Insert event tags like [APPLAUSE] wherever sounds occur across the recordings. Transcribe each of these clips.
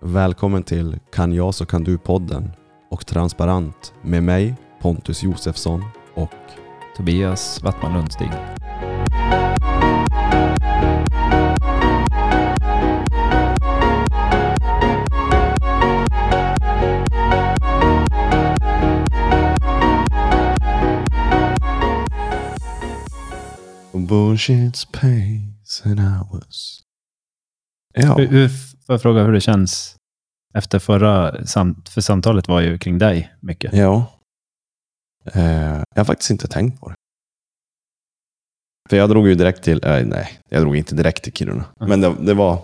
Välkommen till Kan jag så kan du-podden och Transparent med mig Pontus Josefsson och Tobias Wattman Lundstig. Bullshit's pace and hours. Ja, Hur, hur, får jag fråga hur det känns efter förra samt, för samtalet var ju kring dig mycket. ja. Eh, jag har faktiskt inte tänkt på det. För jag drog ju direkt till, eh, nej, jag drog inte direkt till Kiruna. Mm. Men det, det var,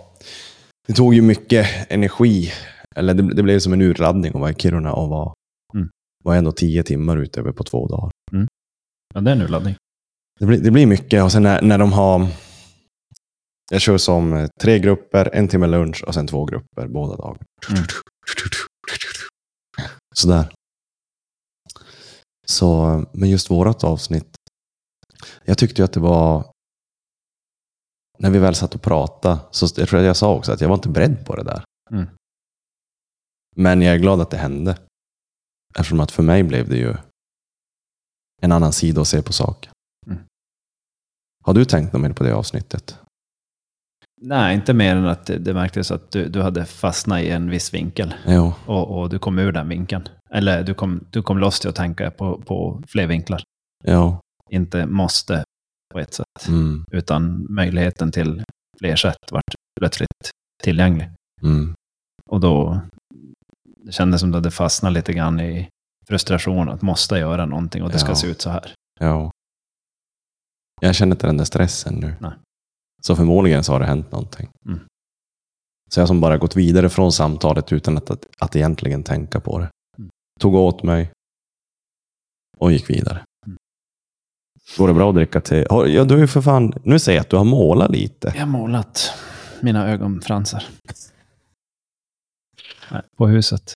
det tog ju mycket energi. Eller det, det blev som en urladdning att vara i Kiruna och vara, Mm. var ändå tio timmar ute över på två dagar. Ja, det är en urladdning. Det blir, det blir mycket och sen när, när de har... Jag kör som eh, tre grupper, en timme lunch och sen två grupper båda dagar. Mm. Sådär. Så, men just vårat avsnitt. Jag tyckte ju att det var... När vi väl satt och pratade, så jag tror att jag sa också att jag var inte beredd på det där. Mm. Men jag är glad att det hände. Eftersom att för mig blev det ju en annan sida att se på saken. Mm. Har du tänkt något mer på det avsnittet? Nej, inte mer än att det, det märktes att du, du hade fastnat i en viss vinkel Jo. och, och du kom ur den vinkeln. Eller du kom, du kom loss till att tänka på, på fler vinklar. Ja. Inte måste på ett sätt, Mm. utan möjligheten till fler sätt vart plötsligt tillgänglig. Mm. Och då det kändes som att du hade fastnat lite grann i frustration att måste göra någonting och det ska Ja. se ut så här. Ja. Jag känner inte den där stressen nu. Nej. Så förmodligen så har det hänt någonting. Mm. Så jag som bara gått vidare från samtalet utan att, att, att egentligen tänka på det. Mm. Tog åt mig och gick vidare. Mm. Går det bra att dricka te? Ja, du ju för fan, nu säger jag att du har målat lite. Jag har målat mina ögonfransar. Nej, På huset,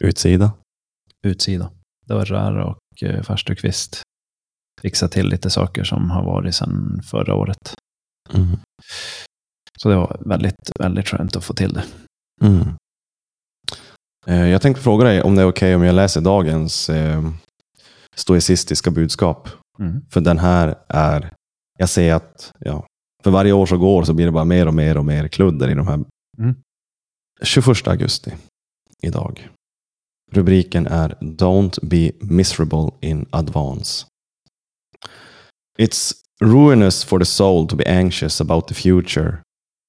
Utsida. utsida. Dörrar och eh, farstukvist. Fixa till lite saker som har varit sedan förra året. Mm. Så det var väldigt, väldigt skönt att få till det. Mm. Eh, Jag tänkte fråga dig om det är okej om jag läser dagens eh, stoicistiska budskap. Mm. För den här är, jag ser att ja, för varje år som går så blir det bara mer och mer och mer kludder i de här. Mm. 21 augusti idag. Rubriken är Don't be miserable in advance. It's ruinous for the soul to be anxious about the future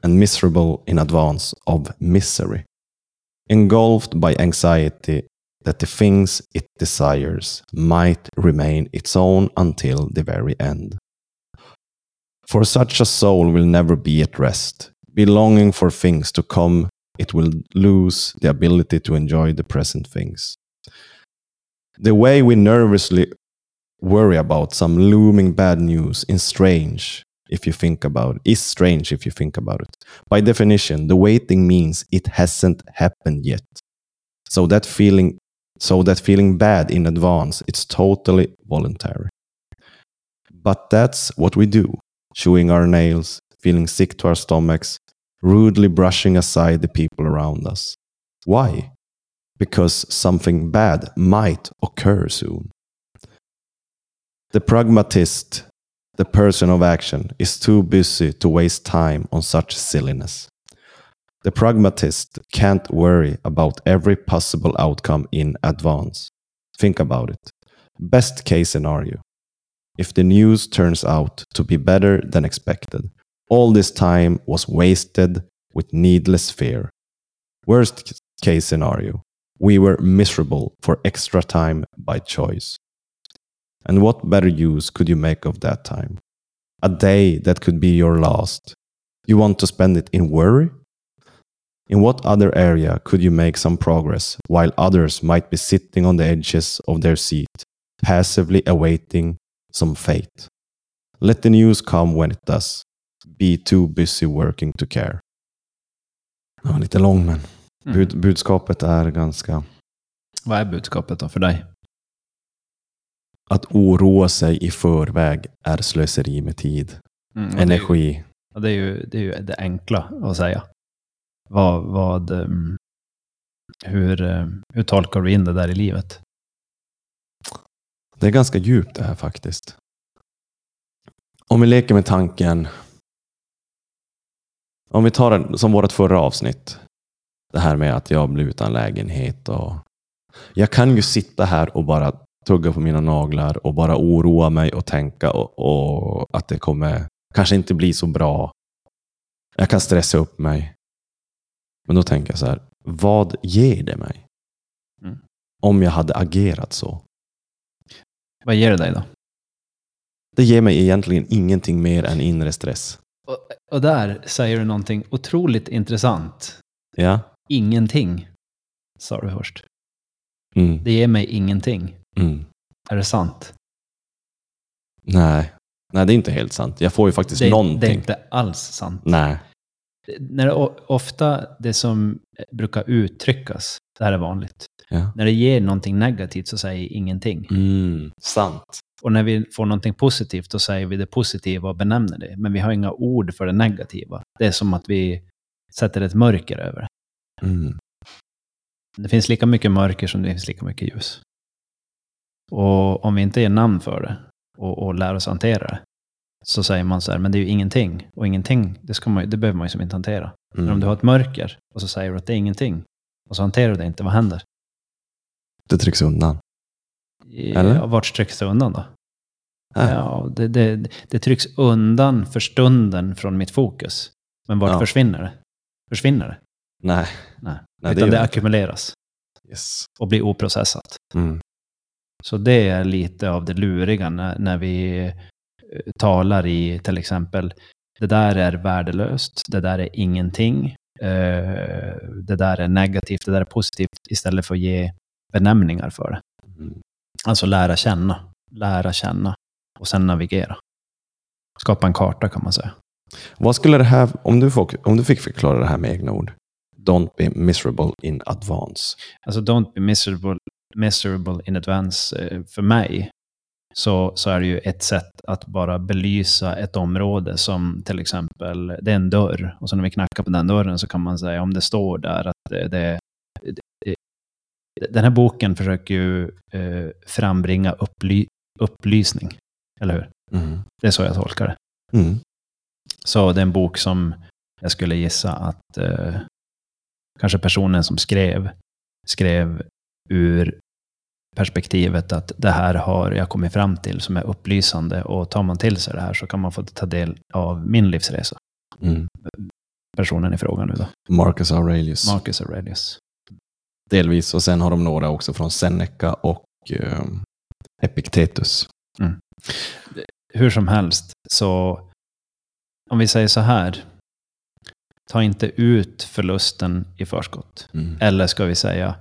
and miserable in advance of misery. Engulfed by anxiety that the things it desires might remain its own until the very end. For such a soul will never be at rest. Be longing for things to come, it will lose the ability to enjoy the present things. The way we nervously worry about some looming bad news is strange if you think about it. Is strange if you think about it. By definition, the waiting means it hasn't happened yet. So that feeling so that feeling bad in advance, it's totally voluntary. But that's what we do, chewing our nails, feeling sick to our stomachs, rudely brushing aside the people around us. Why? Because something bad might occur soon. The pragmatist, the person of action, is too busy to waste time on such silliness. The pragmatist can't worry about every possible outcome in advance. Think about it. Best case scenario. If the news turns out to be better than expected, all this time was wasted with needless fear. Worst case scenario. We were miserable for extra time by choice. And what better use could you make of that time? A day that could be your last. You want to spend it in worry? In what other area could you make some progress while others might be sitting on the edges of their seat, passively awaiting some fate? Let the news come when it does. Be too busy working to care. Ja, lite lång, men Mm. bud, budskapet är ganska... Vad är budskapet då för dig? Att oroa sig i förväg är slöseri med tid, Mm, energi. Det, är ju, det är ju det enkla att säga. Vad, vad, ehm, Hur, eh, hur tolkar du in det där i livet? Det är ganska djupt det här faktiskt. Om vi leker med tanken. Om vi tar det som vårt förra avsnitt. Det här med att jag blir utan lägenhet. Och jag kan ju sitta här och bara tugga på mina naglar och bara oroa mig och tänka och, och att det kommer kanske inte bli så bra. Jag kan stressa upp mig. Men då tänker jag så här, vad ger det mig? Mm. Om jag hade agerat så. Vad ger det dig då? Det ger mig egentligen ingenting mer än inre stress. Och, och där säger du någonting otroligt intressant. Ja. Ingenting, sa du först. Mm. Det ger mig ingenting. Mm. Är det sant? Nej. Nej, det är inte helt sant. Jag får ju faktiskt Det, någonting. det är inte alls sant. Nej. När det, ofta det som brukar uttryckas, det här är vanligt, Ja. när det ger någonting negativt så säger ingenting. Mm. Sant. Och när vi får någonting positivt, då säger vi det positiva och benämner det. Men vi har inga ord för det negativa. Det är som att vi sätter ett mörker över det. Mm. Det finns lika mycket mörker som det finns lika mycket ljus. Och om vi inte ger namn för det och, och lär oss hantera det, så säger man så här, men det är ju ingenting. Och ingenting, det, ska man, det behöver man ju som inte hantera. Men Mm. om du har ett mörker och så säger du att det är ingenting, och så hanterar du det inte, vad händer? Det trycks undan. Eller? Ja, vart trycks det undan då? Äh. Ja, det, det, det trycks undan för stunden från mitt fokus. Men vart Ja. försvinner det? Försvinner det? Nej. Nej. Nej, Utan det, inte. ackumuleras Yes. och blir oprocessat. Mm. Så det är lite av det luriga när, när vi eh, talar i till exempel det där är värdelöst, det där är ingenting, eh, det där är negativt, det där är positivt, istället för att ge benämningar för det. Mm. Alltså lära känna, lära känna och sen navigera. Skapa en karta kan man säga. Vad skulle det här, om du, får, om du fick förklara det här med egna ord. Don't be miserable in advance. Alltså don't be miserable, miserable in advance. eh, För mig så, så är det ju ett sätt att bara belysa ett område som till exempel, det är en dörr. Och så när vi knackar på den dörren så kan man säga om det står där att det, det, det den här boken försöker ju eh, frambringa upply, upplysning. Eller hur? Mm. Det är så jag tolkar det. Mm. Så det är en bok som jag skulle gissa att eh, kanske personen som skrev, skrev ur perspektivet att det här har jag kommit fram till som är upplysande och tar man till sig det här så kan man få ta del av min livsresa. Mm. Personen i fråga nu då, Marcus Aurelius. Marcus Aurelius. Delvis. Och sen har de några också från Seneca och eh, Epictetus. Hur som helst, så om vi säger så här, ta inte ut förlusten i förskott. Mm. Eller ska vi säga,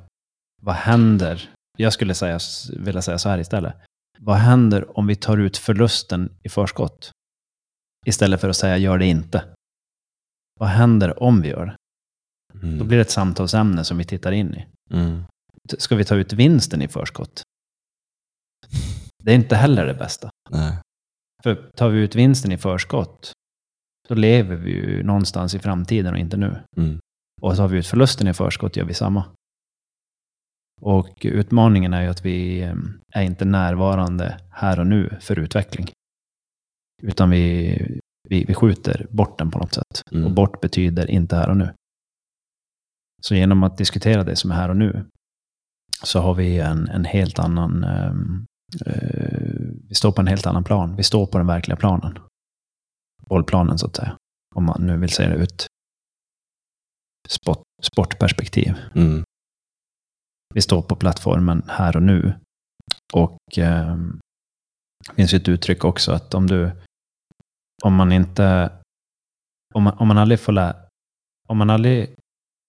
vad händer? Jag skulle säga, vilja säga så här istället. Vad händer om vi tar ut förlusten i förskott? Istället för att säga, gör det inte. Vad händer om vi gör det? Mm. Då blir det ett samtalsämne som vi tittar in i. Mm. Ska vi ta ut vinsten i förskott? Det är inte heller det bästa. Nej. För tar vi ut vinsten i förskott, då lever vi ju någonstans i framtiden och inte nu. Mm. Och tar vi ut förlusten i förskott gör vi samma. Och utmaningen är ju att vi eh, är inte närvarande här och nu för utveckling. Utan vi, vi, vi skjuter bort den på något sätt. Mm. Och bort betyder inte här och nu. Så genom att diskutera det som är här och nu så har vi en, en helt annan... ehm, eh, vi står på en helt annan plan. Vi står på den verkliga planen. Bollplanen så att säga. Om man nu vill säga det ut sport, sportperspektiv. Mm. Vi står på plattformen här och nu. Och eh, det finns ju ett uttryck också att om du, om man inte, om man, om man aldrig får lära, om man aldrig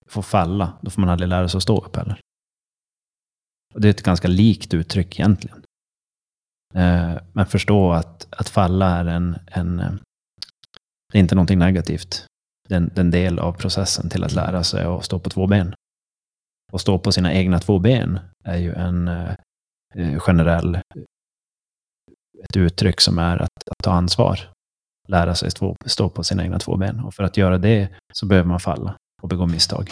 får falla, då får man aldrig lära sig att stå upp heller. Och det är ett ganska likt uttryck egentligen. Eh, men förstå att, att falla är en, en, det är inte någonting negativt. Det är en, det är en del av processen till att lära sig att stå på två ben. Och stå på sina egna två ben är ju en eh, eh, generell ett uttryck som är att, att ta ansvar. Lära sig stå, stå på sina egna två ben. Och för att göra det så behöver man falla och begå misstag.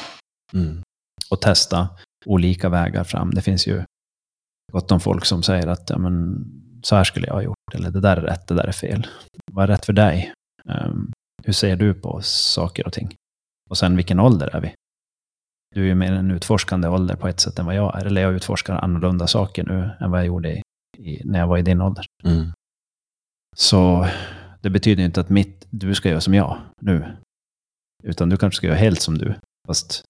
Mm. och testa olika vägar fram. Det finns ju gott om folk som säger att ja, men, så här skulle jag ha gjort, eller det där är rätt, det där är fel. Vad är rätt för dig? Um, hur ser du på saker och ting? Och sen vilken ålder är vi? Du är ju mer en utforskande ålder på ett sätt än vad jag är. Eller jag utforskar annorlunda saker nu än vad jag gjorde i, i, när jag var i din ålder. Mm. Så det betyder inte att mitt, du ska göra som jag nu. Utan du kanske ska göra helt som du. Fast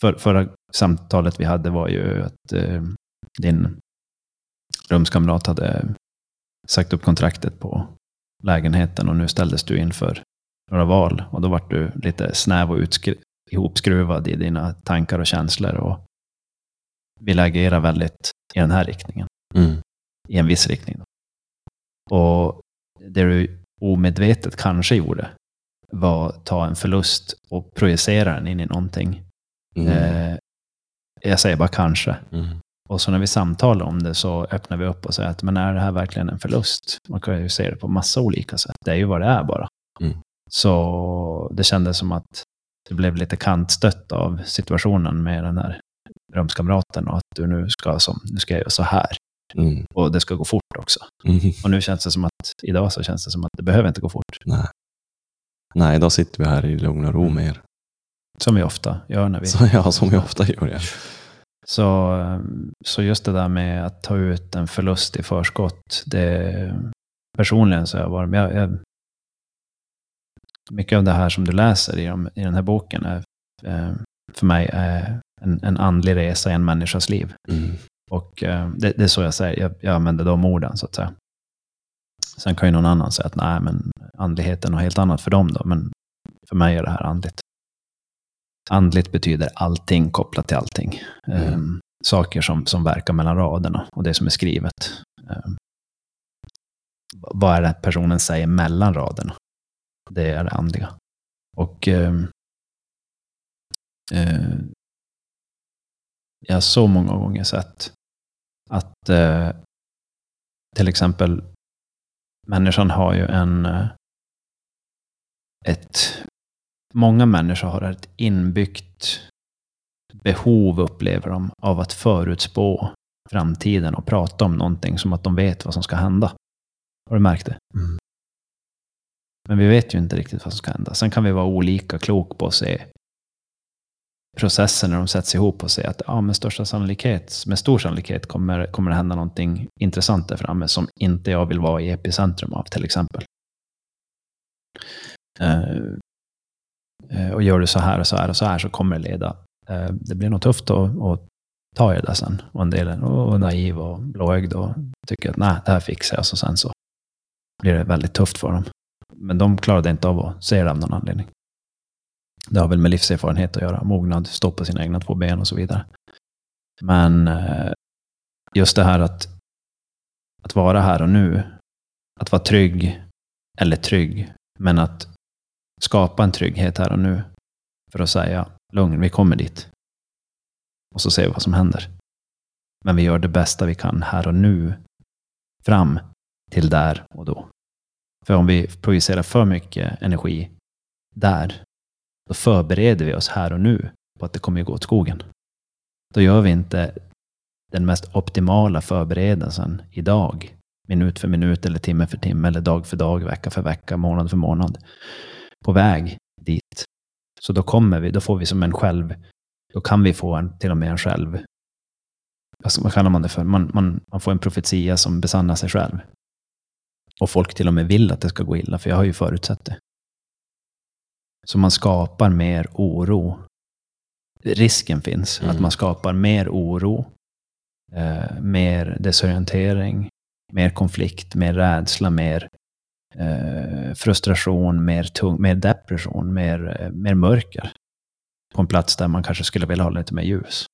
för, förra samtalet vi hade var ju att eh, din rumskamrat hade sagt upp kontraktet på lägenheten och nu ställdes du inför några val. Och då vart du lite snäv och ihopskruvad i dina tankar och känslor och vill agera väldigt i den här riktningen. Mm. I en viss riktning. Och det du omedvetet kanske gjorde var att ta en förlust och projicera den in i någonting. Mm. Eh, jag säger bara kanske. Mm. Och så när vi samtalar om det så öppnar vi upp och säger att men är det här verkligen en förlust? Man kan ju se det på massa olika sätt. Det är ju vad det är bara. Mm. Så det kändes som att det blev lite kantstött av situationen med den här rumskamraten och att du nu ska, som, nu ska jag göra så här. Mm. Och det ska gå fort också. Mm. Och nu känns det som att, idag så känns det som att det behöver inte gå fort. Nej. Nej, då sitter vi här i lugn och ro med er. Som vi ofta gör när vi... Så, ja, som vi ofta gör. Ja. Så, så just det där med att ta ut en förlust i förskott, det, personligen så har jag varit. Jag, jag, mycket av det här som du läser i, de, i den här boken är eh, för mig en, en andlig resa i en människas liv. Mm. Och eh, det, det, är så jag säger, jag, jag använder de orden så att säga. Sen kan ju någon annan säga att nej, men andligheten är något helt annat för dem då, men för mig är det här andligt. Andligt betyder allting kopplat till allting. Mm. Um, saker som, som verkar mellan raderna och det som är skrivet. Um, vad är det personen säger mellan raderna? Det är det andliga. Och eh, eh, jag har så många gånger sett att eh, till exempel människan har ju en eh, ett många människor har ett inbyggt behov, upplever de, av att förutspå framtiden och prata om någonting som att de vet vad som ska hända. Har du märkt det? Mm. Men vi vet ju inte riktigt vad som ska hända. Sen kan vi vara olika klok på att se processen när de sätts ihop och se att ja, med största sannolikhet, med stor sannolikhet kommer, kommer det hända någonting intressant där framme som inte jag vill vara i epicentrum av till exempel. Uh, och gör du så här och så här och så här så kommer det leda. Uh, det blir nog tufft att, att ta i det där sen. Och en del är och naiv och blåögd och tycker att nej, det här fixar jag. Så sen så blir det väldigt tufft för dem. Men de klarade inte av att se det av någon anledning. Det har väl med livserfarenhet att göra, mognad, stå på sina egna två ben och så vidare. Men eh, just det här att, att vara här och nu, att vara trygg, eller trygg, men att skapa en trygghet här och nu för att säga lugn, vi kommer dit. Och så ser vi vad som händer. Men vi gör det bästa vi kan här och nu fram till där och då. För om vi projicerar för mycket energi där, då förbereder vi oss här och nu på att det kommer att gå åt skogen. Då gör vi inte den mest optimala förberedelsen idag, minut för minut eller timme för timme eller dag för dag, vecka för vecka, månad för månad på väg dit. Så då kommer vi, då får vi som en själv, då kan vi få en, till och med en själv, vad kallar man det för? Man, man, man får en profetia som besannar sig själv. Och folk till och med vill att det ska gå illa, för jag har ju förutsett det. Så man skapar mer oro. Risken finns mm. att man skapar mer oro, eh, mer desorientering, mer konflikt, mer rädsla, mer eh, frustration, mer, tung, mer depression, mer, eh, mer mörker. På en plats där man kanske skulle vilja ha lite mer ljus.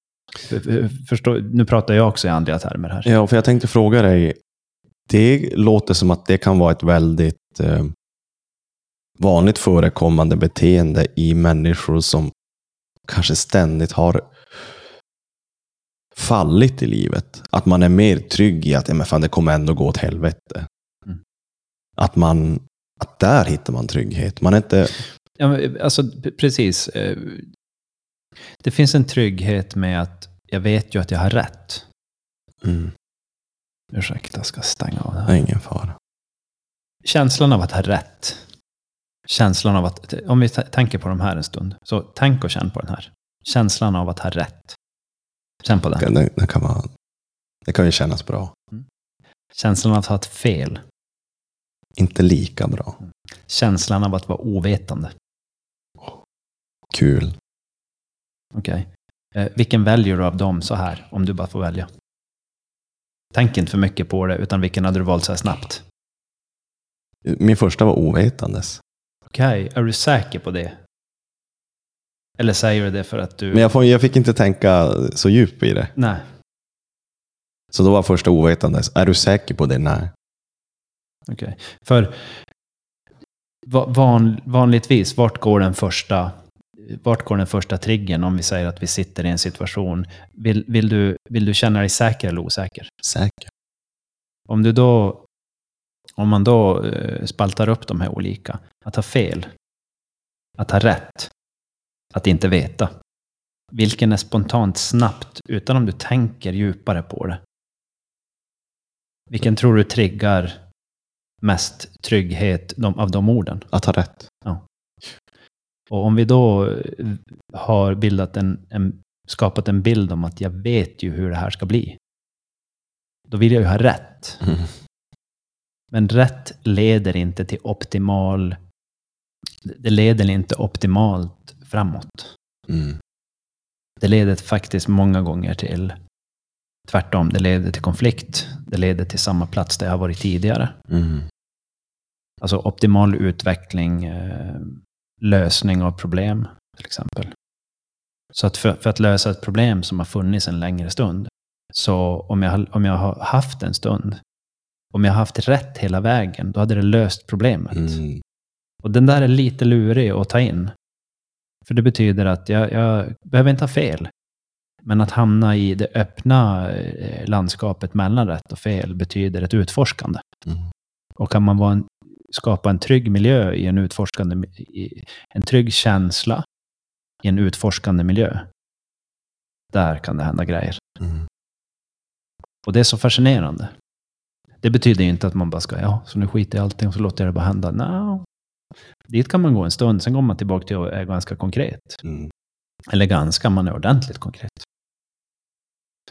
Förstå, nu pratar jag också i andliga termer här. Ja, för jag tänkte fråga dig. Det låter som att det kan vara ett väldigt eh, vanligt förekommande beteende i människor som kanske ständigt har fallit i livet. Att man är mer trygg i att ja, men fan, det kommer ändå gå åt helvete. Att man, att där hittar man trygghet. Man är inte... Ja, alltså precis. Eh, Det finns en trygghet med att jag vet ju att jag har rätt. Mm. Ursäkta, jag ska stänga av det här. är ingen fara. Känslan av att ha rätt. Känslan av att, om vi tänker på de här en stund, så tänk och känn på den här. Känslan av att ha rätt. Känn på den. Det, det, kan vara, det kan ju kännas bra. Känslan av att ha ett fel. Inte lika bra. Känslan av att vara ovetande. Kul. Okej. Eh, vilken väljer du av dem så här, om du bara får välja? Tänk inte för mycket på det, utan vilken hade du valt så här snabbt? Min första var ovetandes. Okej, är du säker på det? Eller säger du det för att du... Men jag, får, jag fick inte tänka så djupt i det. Nej. Så då var första ovetandes. Är du säker på det? Nej. Okej. För va- van, vanligtvis, vart går den första vart går den första triggern om vi säger att vi sitter i en situation? Vill, vill, du, vill du känna dig säker eller osäker? Säker. Om du då om man då eh, spaltar upp de här olika, att ha fel, att ha rätt, att inte veta. Vilken är spontant snabbt, utan om du tänker djupare på det? Vilken tror du triggar mest trygghet de, av de orden? Att ha rätt. Och om vi då eh, har bildat en, en, skapat en bild om att jag vet ju hur det här ska bli. Då vill jag ju ha rätt. Mm. Men rätt leder inte till optimal... Det leder inte optimalt framåt. Mm. Det leder faktiskt många gånger till tvärtom. Det leder till konflikt. Det leder till samma plats där jag har varit tidigare. Mm. Alltså optimal utveckling, eh, lösning av problem till exempel. Så att för, för att lösa ett problem som har funnits en längre stund, så om jag, om jag har haft en stund, om jag har haft rätt hela vägen, då hade det löst problemet. Mm. Och den där är lite lurig att ta in. För det betyder att jag, jag behöver inte ha fel. Men att hamna i det öppna eh, landskapet mellan rätt och fel betyder ett utforskande. Mm. Och kan man vara en, skapa en trygg miljö i en utforskande, i, en trygg känsla i en utforskande miljö. Där kan det hända grejer. Mm. Och det är så fascinerande. Det betyder ju inte att man bara ska, ja, så nu skiter jag i allting och så låter jag det bara hända. No. Dit kan man gå en stund, sen går man tillbaka till att är ganska konkret. Mm. Eller ganska, man är ordentligt konkret.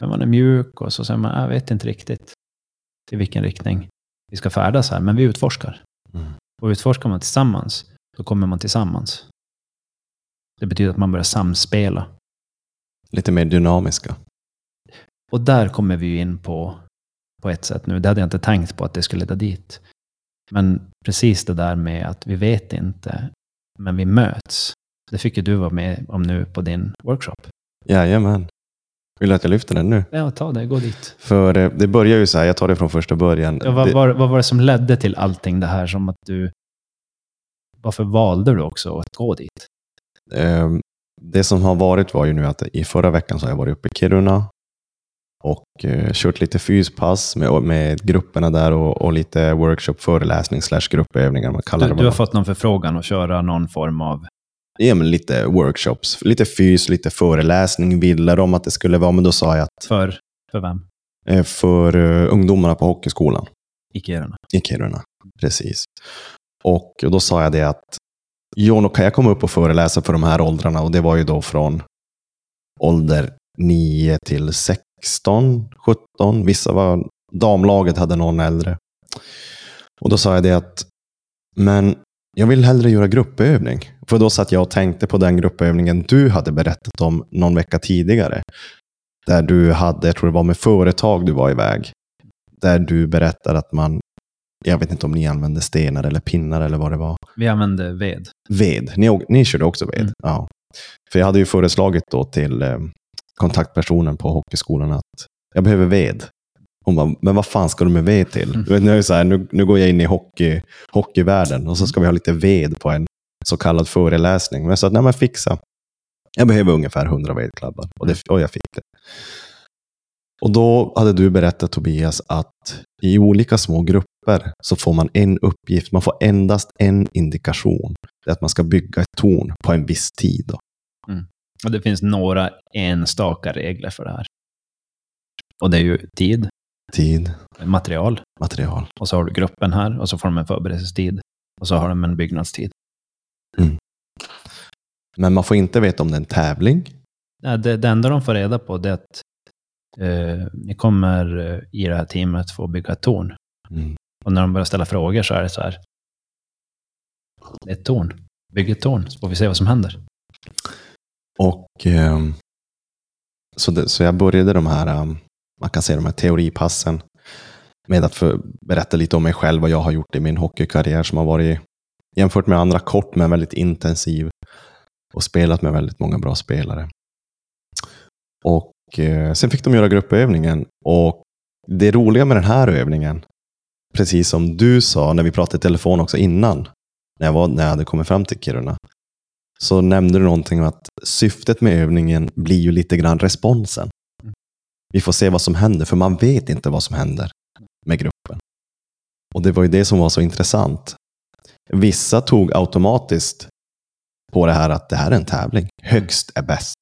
Sen man är mjuk och så säger man, jag vet inte riktigt i vilken riktning vi ska färdas här, men vi utforskar. Mm. Och utforskar man tillsammans, då kommer man tillsammans. Det betyder att man börjar samspela. Lite mer dynamiska. Och där kommer vi ju in på, på ett sätt nu. Det hade jag inte tänkt på att det skulle leda dit. Men precis det där med att vi vet inte, men vi möts. Det fick ju du vara med om nu på din workshop. Jajamän. Vill du att jag lyfter den nu? Ja, ta det, gå dit. För eh, det börjar ju så här, jag tar det från första början. Ja, vad, det, var, vad var det som ledde till allting det här som att du... Varför valde du också att gå dit? Ehm, det som har varit var ju nu att i förra veckan så har jag varit uppe i Kiruna och eh, kört lite fyspass med, med grupperna där och, och lite workshop, föreläsning slash gruppövningar. Man kallar Du, det du har bara. fått någon förfrågan att köra någon form av... Ja, men lite workshops, lite fys, lite föreläsning ville de att det skulle vara, men då sa jag att För, för vem? eh, för eh, ungdomarna på hockeyskolan I Kiruna. i Kiruna. Precis. Och då sa jag det att jo, då kan jag komma upp och föreläsa för de här åldrarna och det var ju då från ålder 9 till 16, 17. Vissa var, damlaget hade någon äldre. Och då sa jag det att, men jag vill hellre göra gruppövning. För då satt jag och tänkte på den gruppövningen du hade berättat om någon vecka tidigare. Där du hade, jag tror det var med företag du var iväg. Där du berättade att man, jag vet inte om ni använde stenar eller pinnar eller vad det var. Vi använde ved. Ved. Ni, ni körde också ved? Mm. Ja. För jag hade ju föreslagit då till eh, kontaktpersonen på hockeyskolan att jag behöver ved. Hon bara, men vad fan ska du med ved till? Mm. Vet, nu, är så här, nu, nu går jag in i hockey, hockeyvärlden och så ska vi ha lite ved på en så kallad föreläsning. Men jag sa, nej men fixa. Jag behöver ungefär 100 vedklabbar. Och, det, och jag fick det. Och då hade du berättat Tobias att i olika små grupper så får man en uppgift. Man får endast en indikation. Det är att man ska bygga ett torn på en viss tid. Då. Mm. Och det finns några enstaka regler för det här. Och det är ju tid, Tid, material, material. och så har du gruppen här, och så får de en förberedelsetid. Och så har de en byggnadstid. Men man får inte veta om det är en tävling. Nej, Det, det enda de får reda på det är att eh, ni kommer eh, i det här teamet få bygga ett torn. Mm. Och när de börjar ställa frågor så är det så här. Det är ett torn. Bygg ett torn, så får vi se vad som händer. Och ehm, så, det, så jag började de här, ehm, man kan se de här teoripassen med att för, berätta lite om mig själv, vad jag har gjort i min hockeykarriär som har varit jämfört med andra kort men väldigt intensiv och spelat med väldigt många bra spelare. Och eh, sen fick de göra gruppövningen och det roliga med den här övningen, precis som du sa när vi pratade i telefon också innan, när jag, var, när jag hade kommit fram till Kiruna, så nämnde du någonting om att syftet med övningen blir ju lite grann responsen. Vi får se vad som händer, för man vet inte vad som händer med gruppen. Och det var ju det som var så intressant. Vissa tog automatiskt på det här att det här är en tävling. Högst är bäst.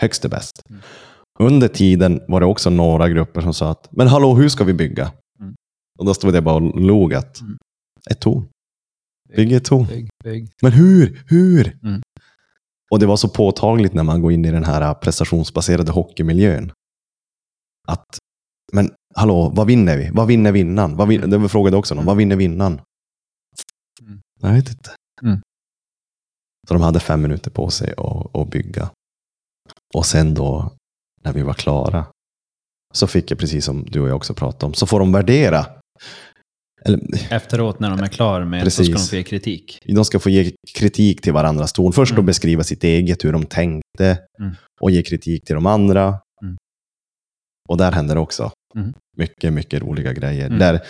Högst är bäst. Under tiden var det också några grupper som sa att, men hallå, hur ska vi bygga? Och då stod det bara och log att, ett torn. Bygg ett torn. Men hur? Hur? Mm. Och det var så påtagligt när man går in i den här prestationsbaserade hockeymiljön. Att, men hallå, vad vinner vi? Vad vinner vinnaren? Vad vin- det frågade också någon. Vad vinner vinnaren? Mm. Jag vet inte. Mm. Så de hade fem minuter på sig att, att bygga. Och sen då, när vi var klara, så fick jag, precis som du och jag också pratade om, så får de värdera. Eller, Efteråt när de är klara med det så Precis. ska de få ge kritik. de ska få ge kritik till varandras torn. Först då Mm. beskriva sitt eget, hur de tänkte. Mm. Och ge kritik till de andra. Och där händer också Mm. mycket, mycket roliga grejer. Mm. Där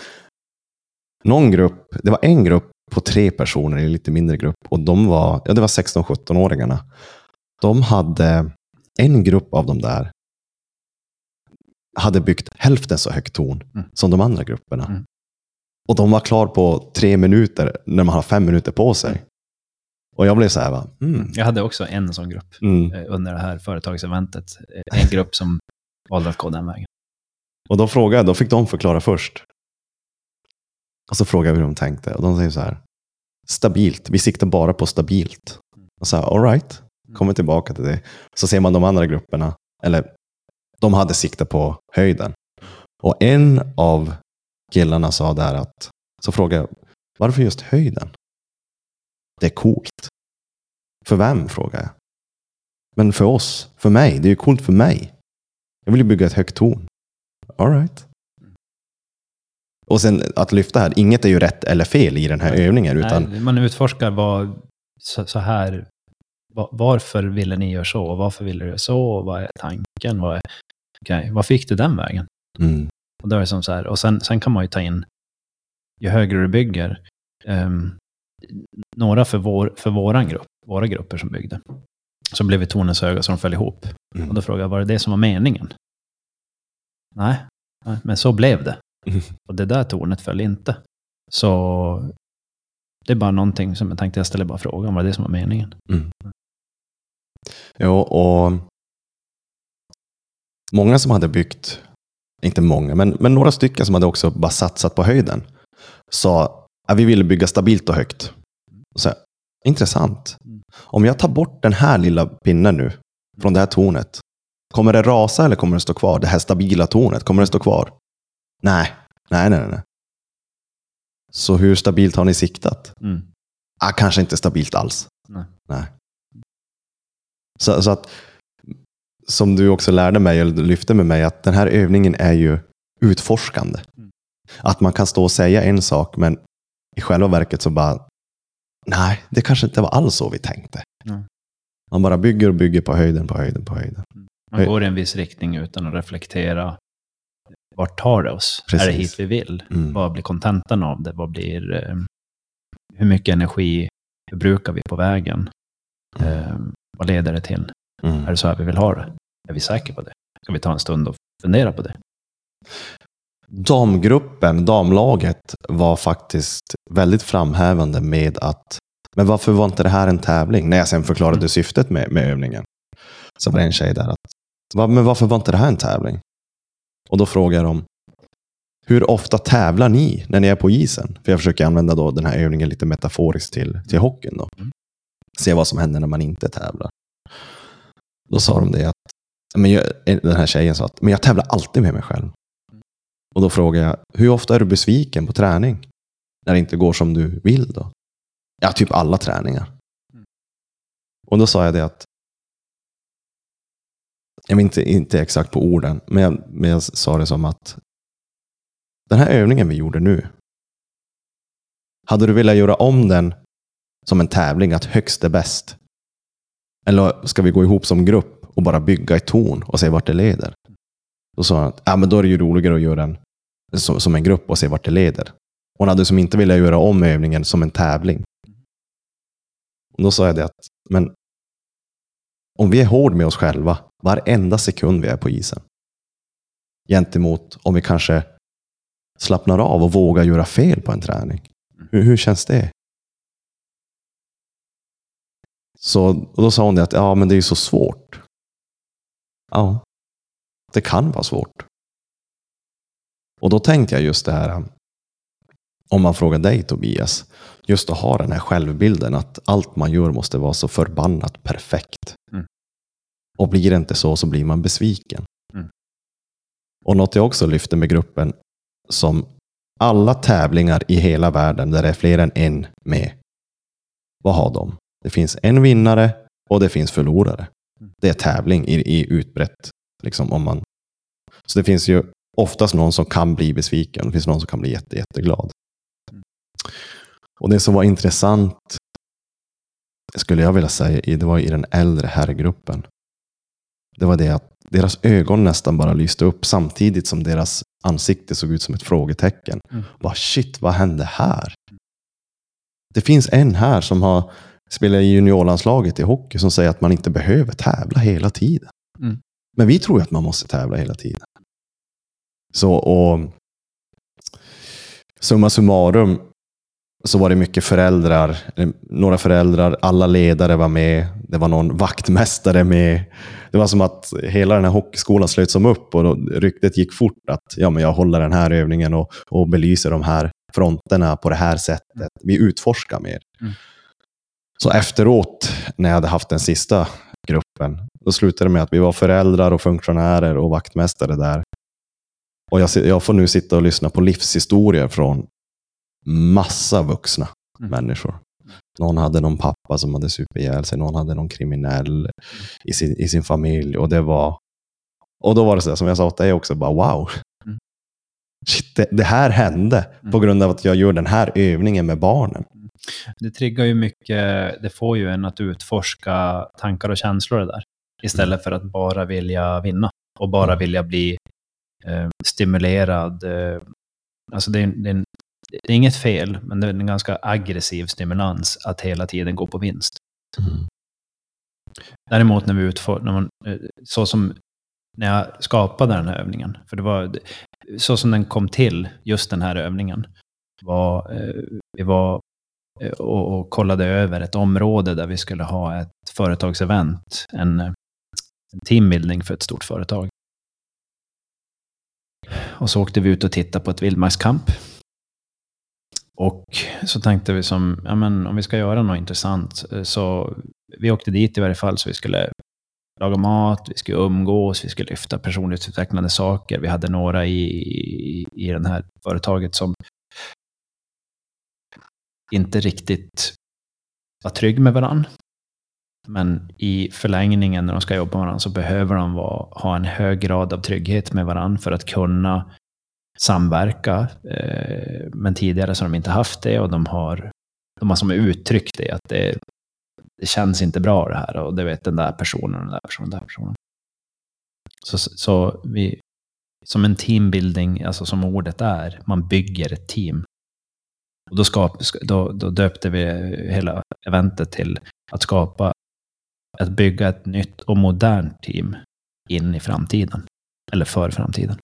någon grupp, det var en grupp på tre personer i en lite mindre grupp. Och de var, ja det var 16-17-åringarna. De hade, en grupp av dem där hade byggt hälften så högt torn Mm. som de andra grupperna. Mm. Och de var klar på tre minuter när man har fem minuter på sig. Mm. Och jag blev så här, va? Mm. Jag hade också en sån grupp Mm. eh, under det här företagseventet. Eh, En grupp som valde att gå den vägen. Och då frågade jag, då fick de förklara först. Och så frågade jag hur de tänkte. Och de säger så här, stabilt, vi siktar bara på stabilt. Och så här, all right, kommer tillbaka till det. Så ser man de andra grupperna, eller de hade siktat på höjden. Och en av killarna sa där att, så frågade jag, varför just höjden? Det är coolt. För vem? frågade jag. Men för oss, för mig, det är ju coolt för mig. Jag vill ju bygga ett högt torn. All right. Och sen att lyfta här, inget är ju rätt eller fel i den här övningen. Utan, Nej, man utforskar vad, så, så här, va- varför ville ni göra så? Varför ville du göra så? Vad är tanken? Vad, är, okej, vad fick du den vägen? mm, Och, då är som så här, och sen, sen kan man ju ta in, ju högre du bygger, ehm, några för, vår, för våran grupp, våra grupper som byggde, så blev vi tornen så höga så de föll ihop. mm. Och då frågade jag, var det det som var meningen? Nej, nej, men så blev det. Mm. [LAUGHS] Och det där tornet föll inte. Så det är bara någonting som jag tänkte jag ställer bara frågan, var det det som var meningen? Jo, och många som hade byggt, inte många, men, men några stycken som hade också bara satsat på höjden, sa att vi ville bygga stabilt och högt. Och så, intressant. Om jag tar bort den här lilla pinnen nu från det här tornet, kommer det rasa eller kommer det stå kvar? Det här stabila tornet, kommer det stå kvar? Nej, nej, nej. nej. Så hur stabilt har ni siktat? Mm. Ah, kanske inte stabilt alls. Nej. Nej. Så, så att, som du också lärde mig, eller lyfte med mig, att den här övningen är ju utforskande. Mm. Att man kan stå och säga en sak, men i själva verket så bara, nej, det kanske inte var alls så vi tänkte. Mm. Man bara bygger och bygger på höjden, på höjden, på höjden. Man Hej. går i en viss riktning utan att reflektera. Vart tar det oss? Precis. Är det hit vi vill? Mm. Vad blir kontentan av det? Vad blir, eh, hur mycket energi förbrukar vi på vägen? Eh, vad leder det till? Är Mm. det så här vi vill ha det? Är vi säkra på det? Ska vi ta en stund och fundera på det? Damgruppen, damlaget, var faktiskt väldigt framhävande med att, men varför var inte det här en tävling? När jag sen förklarade Mm. syftet med, med övningen. Så var det en tjej där att, "Va, men varför var inte det här en tävling? Och då frågar dem, hur ofta tävlar ni när ni är på isen? För jag försöker använda då den här övningen lite metaforiskt till, till hockeyn. Då. Mm. Se vad som händer när man inte tävlar. Då sa de det att, men jag, den här tjejen sa att, men jag tävlar alltid med mig själv. Och då frågar jag, hur ofta är du besviken på träning? När det inte går som du vill då? Ja, typ alla träningar. Mm. Och då sa jag det att, jag minns inte, inte exakt på orden, men jag, men jag sa det som att den här övningen vi gjorde nu, hade du velat göra om den som en tävling, att högst är bäst? Eller ska vi gå ihop som grupp och bara bygga ett torn och se vart det leder? Då sa han att ja, men då är det ju roligare att göra den som, som en grupp och se vart det leder. Hon hade som inte velat göra om övningen som en tävling. Och då sa jag det att, men om vi är hård med oss själva varenda sekund vi är på isen. Gentemot om vi kanske slappnar av och vågar göra fel på en träning. Hur, hur känns det? Så och då sa hon det att ja, men det är ju så svårt. Ja, det kan vara svårt. Och då tänkte jag just det här, om man frågar dig Tobias, just att ha den här självbilden att allt man gör måste vara så förbannat perfekt. Mm. Och blir det inte så så blir man besviken. Mm. Och något jag också lyfter med gruppen som alla tävlingar i hela världen där det är fler än en med. Vad har de? Det finns en vinnare och det finns förlorare. Mm. Det är tävling i, i utbrett. Liksom, om man... Så det finns ju oftast någon som kan bli besviken. Det finns någon som kan bli jätte, jätteglad. Och det som var intressant, skulle jag vilja säga, det var i den äldre herrgruppen. Det var det att deras ögon nästan bara lyste upp samtidigt som deras ansikte såg ut som ett frågetecken. Mm. Bara, shit, vad hände här? Det finns en här som har spelat i juniorlandslaget i hockey som säger att man inte behöver tävla hela tiden. Mm. Men vi tror att man måste tävla hela tiden. Så, och summa summarum så var det mycket föräldrar, eller några föräldrar, alla ledare var med, det var någon vaktmästare med. Det var som att hela den här hockeyskolan slöt som upp och då, ryktet gick fort att ja, men jag håller den här övningen och, och belyser de här fronterna på det här sättet. Vi utforskar mer. Mm. Så efteråt, när jag hade haft den sista gruppen, då slutade det med att vi var föräldrar och funktionärer och vaktmästare där. Och jag, jag får nu sitta och lyssna på livshistorier från massa vuxna Mm. människor. Någon hade någon pappa som hade supit ihjäl sig, någon hade någon kriminell i sin, i sin familj. Och det var... Och då var det så där, som jag sa åt dig också, bara wow. Mm. Shit, det, det här hände på Mm. grund av att jag gör den här övningen med barnen. Det triggar ju mycket, det får ju en att utforska tankar och känslor där. Istället för att bara vilja vinna och bara Mm. vilja bli eh, stimulerad. Eh, alltså det är, det, är det är inget fel, men det är en ganska aggressiv stimulans att hela tiden gå på vinst. Däremot när vi utfor, när man, eh, så som när jag skapade den här övningen, för det var så som den kom till, just den här övningen, var, eh, vi var Eh, och, och kollade över ett område där vi skulle ha ett företagsevent, en, en teambuilding för ett stort företag. Och så åkte vi ut och tittade på ett vildmarkskamp. Och så tänkte vi som, ja men om vi ska göra något intressant, eh, så vi åkte dit i varje fall så vi skulle laga mat, vi skulle umgås, vi skulle lyfta personlighetsutvecklande saker. Vi hade några i, i, i det här företaget som inte riktigt vara trygg med varandra. Men i förlängningen när de ska jobba med varandra så behöver de vara, ha en hög grad av trygghet med varandra för att kunna samverka. Eh, men tidigare så har de inte haft det och de har, de har som uttryckt det att det, det känns inte bra det här och det vet den där personen, den där personen, den där personen. Så, så vi, som en teambuilding, alltså som ordet är, man bygger ett team. Och då, skap, då, då döpte vi hela eventet till att skapa, att bygga ett nytt och modernt team in i framtiden. Eller för framtiden.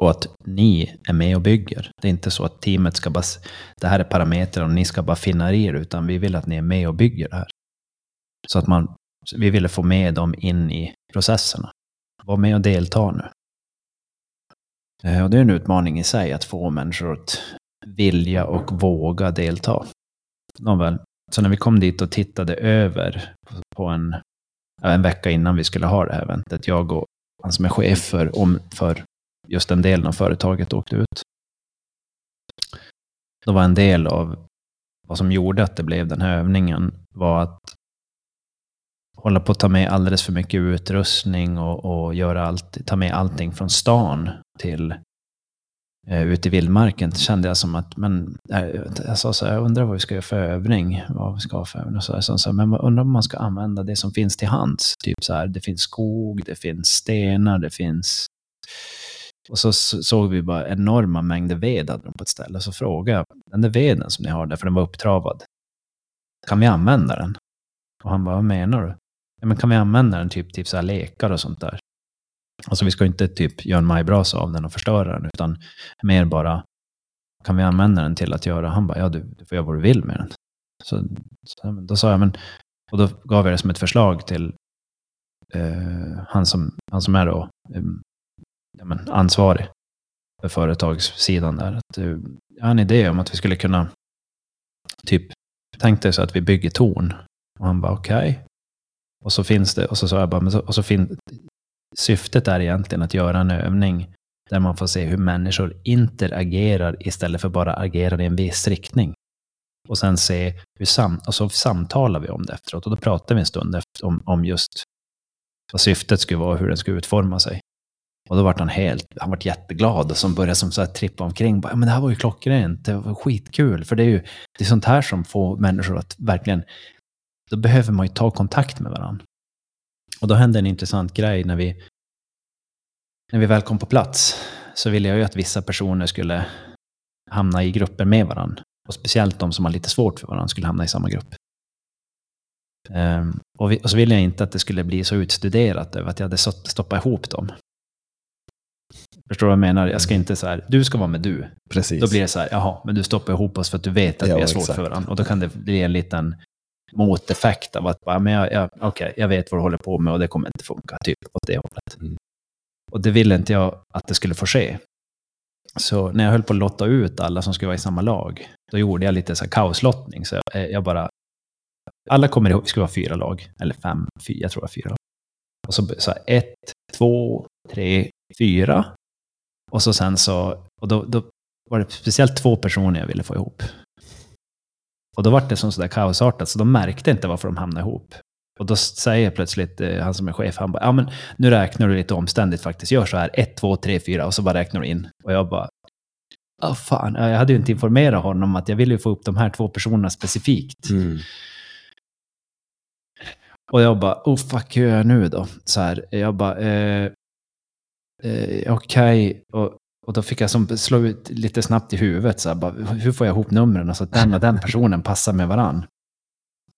Och att ni är med och bygger. Det är inte så att teamet ska bara, det här är parametrar och ni ska bara finna er, utan vi vill att ni är med och bygger det här. Så att man vi ville få med dem in i processerna. Var med och delta nu. Eh, och det är en utmaning i sig att få människor att vilja och våga delta. Nåväl, så när vi kom dit och tittade över på en, en vecka innan vi skulle ha det här eventet, jag och han som är chef för, om, för just den delen av företaget åkte ut. Då var en del av vad som gjorde att det blev den här övningen var att hålla på att ta med alldeles för mycket utrustning och, och göra allt, ta med allting från stan till eh, ute i vildmarken kände jag som att, men eh, jag sa så här, jag undrar vad vi ska göra för övning, vad vi ska ha för övning. Och så, här, så, så här, men jag undrar om man ska använda det som finns till hands. Typ så här, det finns skog, det finns stenar, det finns... Och så såg vi bara enorma mängder ved hade de på ett ställe. Så frågade jag, den där veden som ni har där, för den var upptravad, kan vi använda den? Och han bara, vad menar du? Ja, men kan vi använda den typ till så lekar och sånt där? Alltså vi ska inte typ göra en majbrasa av den och förstöra den, utan mer bara, kan vi använda den till att göra? Han bara, ja du, du får göra vad du vill med den. Så, så då sa jag, men, och då gav jag det som ett förslag till eh, han, som, han som är då eh, ja, men, ansvarig för företagssidan där. Att, eh, jag har en idé om att vi skulle kunna, typ, tänk dig så att vi bygger torn. Och han bara, okej. Och så finns det, och så sa jag bara, men så, och så fin, syftet är egentligen att göra en övning där man får se hur människor interagerar istället för bara agerar i en viss riktning. Och sen se hur sam och så samtalar vi om det efteråt. Och då pratar vi en stund efter, om, om just vad syftet skulle vara och hur den skulle utforma sig. Och då vart han helt, han vart jätteglad och som började som så här trippa omkring. Bara, "Ja, men det här var ju klockrent, det var skitkul. För det är ju det är sånt här som får människor att verkligen, då behöver man ju ta kontakt med varandra. Och då hände en intressant grej när vi, när vi väl kom på plats. Så ville jag ju att vissa personer skulle hamna i grupper med varandra. Och speciellt de som har lite svårt för varandra skulle hamna i samma grupp. Ehm, och, vi, och så ville jag inte att det skulle bli så utstuderat över att jag hade stoppat ihop dem. Förstår du vad jag menar? Jag ska inte så här, du ska vara med du. Precis. Då blir det så här, jaha, men du stoppar ihop oss för att du vet att Ja, vi har svårt exakt. för varandra. Och då kan det bli en liten moteffekt av att bara, men jag, jag, okej, jag vet vad du håller på med och det kommer inte funka, typ åt det hållet. Mm. Och det ville inte jag att det skulle få ske. Så när jag höll på att lotta ut alla som skulle vara i samma lag, då gjorde jag lite så här kaoslottning. Så jag, jag bara, alla kommer ihåg, vi skulle vara fyra lag, eller fem, fyra, jag tror var fyra. Och så, så här, ett, två, tre, fyra. Och så sen så, och då, då var det speciellt två personer jag ville få ihop. Och då var det som sådär kaosartat, så de märkte inte varför de hamnade ihop. Och då säger plötsligt eh, han som är chef, han bara, ja men nu räknar du lite omständigt faktiskt, gör så här, ett, två, tre, fyra, och så bara räknar du in. Och jag bara, ah fan, jag hade ju inte informerat honom om att jag ville ju få upp de här två personerna specifikt. Mm. Och jag bara, oh fuck, hur gör jag nu då? Så här, jag bara, eh, eh, okej. Och, och då fick jag som slå ut lite snabbt i huvudet, så här, bara, hur får jag ihop numren så att den och den personen passar med varann?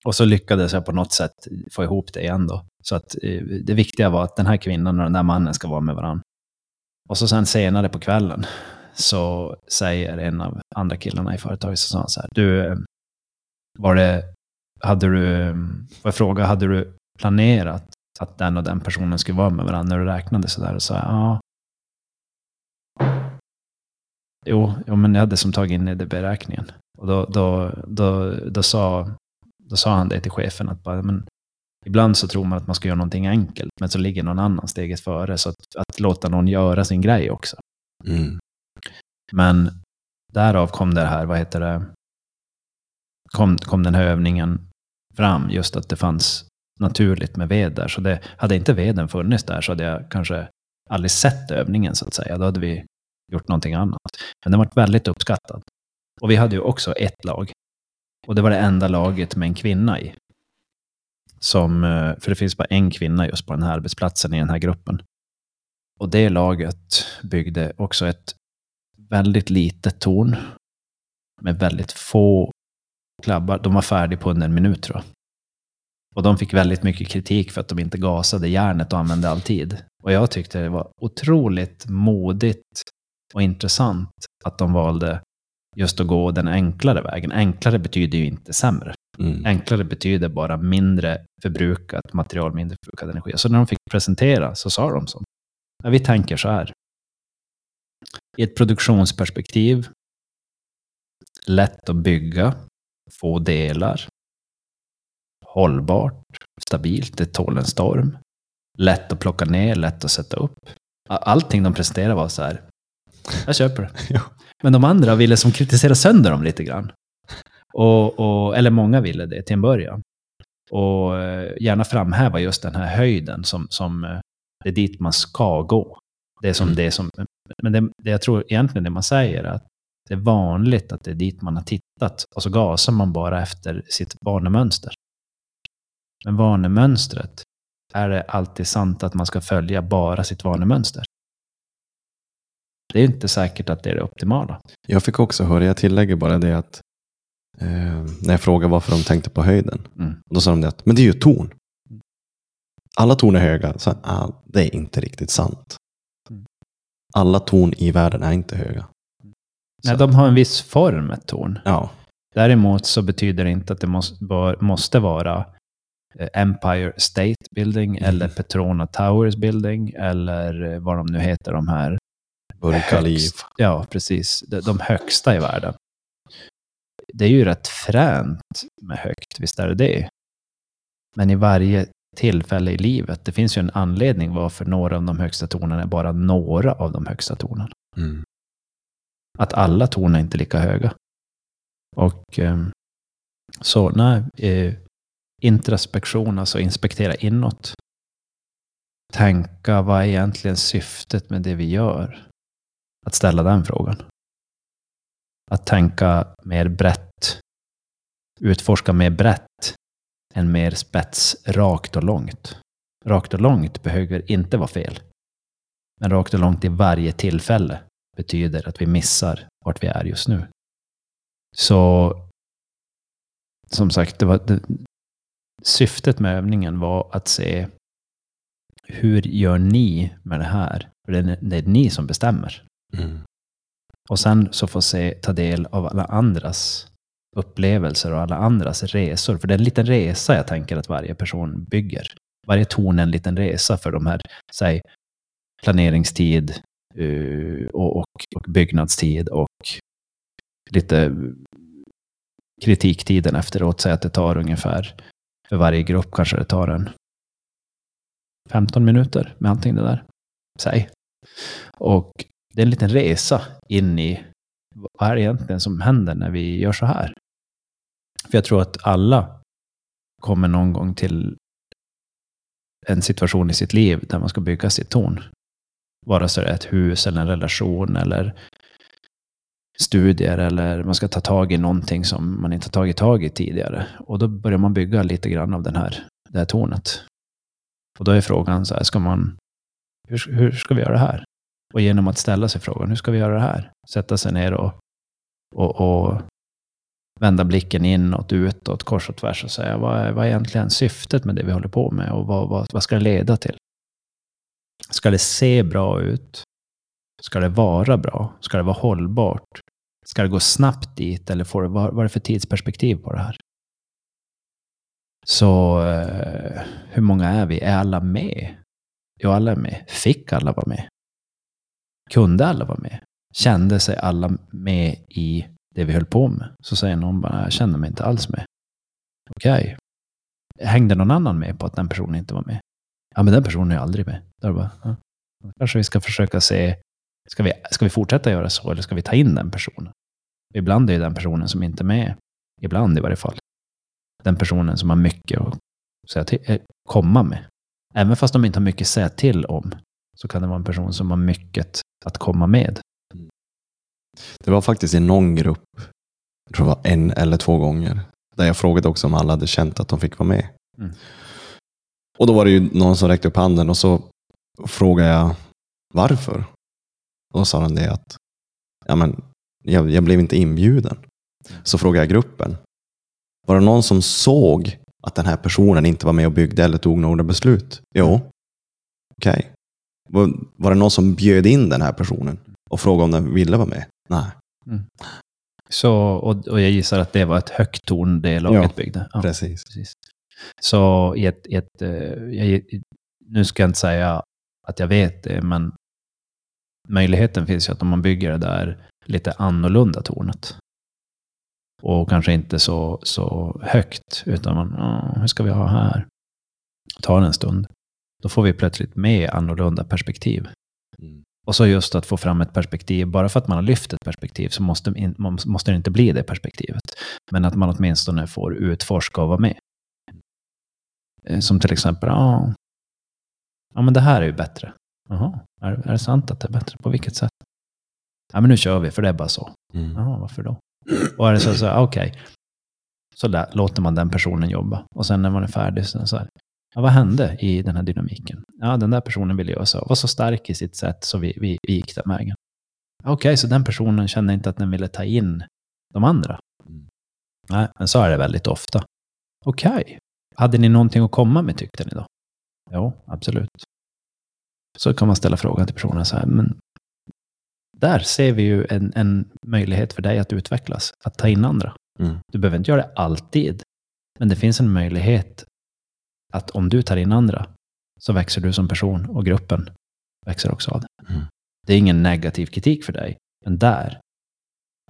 Och så lyckades jag på något sätt få ihop det igen då. Så att eh, det viktiga var att den här kvinnan och den där mannen ska vara med varann. Och så sen senare på kvällen så säger en av andra killarna i företaget så sa han så här, du, eh, var det, hade du, får jag fråga, hade du planerat att den och den personen skulle vara med varandra när du räknade så där? Och så här, ja. Jo, jo, men jag hade som tagit in i det beräkningen. Och då, då, då, då, sa, då sa han det till chefen att bara, men ibland så tror man att man ska göra någonting enkelt, men så ligger någon annan steget före. Så att, att låta någon göra sin grej också. Mm. Men därav kom det här, vad heter det, kom, kom den här övningen fram, just att det fanns naturligt med ved där. Så det, hade inte veden funnits där så hade jag kanske aldrig sett övningen så att säga. Då hade vi gjort någonting annat. Men den varit väldigt uppskattad. Och vi hade ju också ett lag. Och det var det enda laget med en kvinna i. Som, eh, för det finns bara en kvinna just på den här arbetsplatsen i den här gruppen. Och det laget byggde också ett väldigt litet torn med väldigt få klabbar. De var färdiga på under en minut tror jag. Och de fick väldigt mycket kritik för att de inte gasade järnet och använde all tid. Och jag tyckte det var otroligt modigt och intressant att de valde just att gå den enklare vägen. Enklare betyder ju inte sämre. Mm. Enklare betyder bara mindre förbrukat material, mindre förbrukad energi. Så när de fick presentera så sa de så. Ja, vi tänker så här. I ett produktionsperspektiv, lätt att bygga, få delar, hållbart, stabilt, det tål en storm, lätt att plocka ner, lätt att sätta upp. Allting de presenterade var så här, jag köper det. [LAUGHS] Men de andra ville som kritisera sönder dem lite grann. Och, och, eller många ville det till en början. Och eh, gärna framhäva just den här höjden som, som eh, det är dit man ska gå. Det är som Mm. det som, men det, det jag tror egentligen det man säger är att det är vanligt att det är dit man har tittat och så gasar man bara efter sitt vanemönster. Men vanemönstret, är det alltid sant att man ska följa bara sitt vanemönster? Det är inte säkert att det är det optimala. Jag fick också höra, jag tillägger bara det att eh, när jag frågade varför de tänkte på höjden. Mm. Då sa de det att, men det är ju torn. Alla torn är höga. Så, ah, det är inte riktigt sant. Mm. Alla torn i världen är inte höga. Nej, Så- de har en viss form, ett torn. Ja, Däremot så betyder det inte att det måste, måste vara eh, Empire State Building Mm. eller Petrona Towers Building eller eh, vad de nu heter, de här. Burj Khalifa. Ja, precis. De, de högsta i världen. Det är ju rätt fränt med högt, visst är det det. Men i varje tillfälle i livet, det finns ju en anledning varför några av de högsta tonerna är bara några av de högsta tonerna. Mm. att alla torn är inte lika höga. Och eh, så, nej, eh, introspektion, alltså inspektera inåt. Tänka, vad är egentligen syftet med det vi gör? Att ställa den frågan. Att tänka mer brett. Utforska mer brett än mer spets, rakt och långt. Rakt och långt behöver inte vara fel. Men rakt och långt i varje tillfälle betyder att vi missar vart vi är just nu. Så som sagt, det var, det, syftet med övningen var att se hur gör ni med det här? För det är, det är ni som bestämmer. Mm. Och sen så få se, ta del av alla andras upplevelser och alla andras resor. För det är en liten resa jag tänker att varje person bygger. Varje torn är en liten resa för de här, säg, planeringstid eh, och, och, och byggnadstid och lite kritiktiden efteråt. Säg att det tar ungefär, för varje grupp kanske det tar en 15 minuter med allting det där. Säg. Och det är en liten resa in i vad är det egentligen som händer när vi gör så här? För jag tror att alla kommer någon gång till en situation i sitt liv där man ska bygga sitt torn. Vare sig det är ett hus eller en relation eller studier eller man ska ta tag i någonting som man inte har tagit tag i tidigare. Och då börjar man bygga lite grann av den här, det här tornet. Och då är frågan så här, ska man, hur, hur ska vi göra det här? Och genom att ställa sig frågan, hur ska vi göra det här? Sätta sig ner och, och, och vända blicken inåt, utåt, kors och tvärs och säga, vad är, vad är egentligen syftet med det vi håller på med? Och vad, vad, vad ska det leda till? Ska det se bra ut? Ska det vara bra? Ska det vara hållbart? Ska det gå snabbt dit? Eller får det, vad, vad är det för tidsperspektiv på det här? Så eh, hur många är vi? Är alla med? Jo, alla är med. Fick alla vara med? Kunde alla vara med? Kände sig alla med i det vi höll på med? Så säger någon bara, jag kände mig inte alls med. Okej. Hängde någon annan med på att den personen inte var med? Ja, men den personen är aldrig med. Då är bara, ja. Kanske vi ska försöka se, ska vi, ska vi fortsätta göra så eller ska vi ta in den personen? Ibland är det den personen som inte är med, ibland i varje fall, den personen som har mycket att säga till, eh, komma med. Även fast de inte har mycket att säga till om, så kan det vara en person som har mycket att komma med. Det var faktiskt i någon grupp, jag tror det var en eller två gånger, där jag frågade också om alla hade känt att de fick vara med. Mm. Och då var det ju någon som räckte upp handen och så frågade jag varför. Och då sa han det att ja, men, jag, jag blev inte inbjuden. Så frågade jag gruppen. Var det någon som såg att den här personen inte var med och byggde eller tog några beslut? Jo. Okej. Var, var det någon som bjöd in den här personen och frågade om den ville vara med? Nej. Mm. Så, och, och jag gissar att det var ett högt torn det laget Ja, byggde. Ja, Precis. precis. Så i ett, i ett, eh, jag, nu ska jag inte säga att jag vet det, men möjligheten finns ju att om man bygger det där lite annorlunda tornet och kanske inte så, så högt, utan man, "Ja, hur ska vi ha här? Tar en stund. Då får vi plötsligt med annorlunda perspektiv. Mm. Och så just att få fram ett perspektiv, bara för att man har lyft ett perspektiv så måste, in, måste det inte bli det perspektivet. Men att man åtminstone får utforska och vara med. Eh, Som till exempel, ja, ja men det här är ju bättre. Jaha, är, är det sant att det är bättre? På vilket sätt? Ja men nu kör vi, för det är bara så. Mm. Jaha, varför då? Och är det så, så okej. Så där, låter man den personen jobba. Och sen när man är färdig så, så här, ja, vad hände i den här dynamiken? Ja, den där personen ville göra så. Var så stark i sitt sätt så vi, vi, vi gick den vägen. Okej, så den personen kände inte att den ville ta in de andra. Mm. Nej, men så är det väldigt ofta. Okej, hade ni någonting att komma med tyckte ni då? Jo, absolut. Så kan man ställa frågan till personen så här, men där ser vi ju en, en möjlighet för dig att utvecklas, att ta in andra. Mm. Du behöver inte göra det alltid, men det finns en möjlighet att om du tar in andra så växer du som person och gruppen växer också av det. Mm. Det är ingen negativ kritik för dig, men där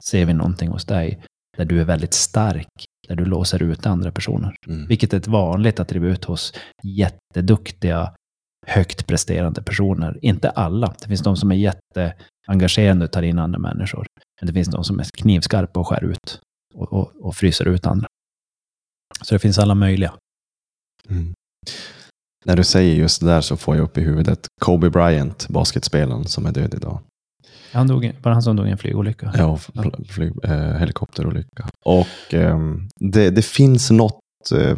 ser vi någonting hos dig där du är väldigt stark, där du låser ut andra personer. Mm. Vilket är ett vanligt attribut hos jätteduktiga, högt presterande personer. Inte alla. Det finns de som är jätteengagerande och tar in andra människor. Men det finns de som är knivskarpa och skär ut och, och, och fryser ut andra. Så det finns alla möjliga. Mm. När du säger just det där så får jag upp i huvudet Kobe Bryant, basketspelaren som är död idag. Han dog, var det han som dog i en flygolycka? Ja, fl- flyg, eh, helikopterolycka. Och ehm, det, det finns något eh,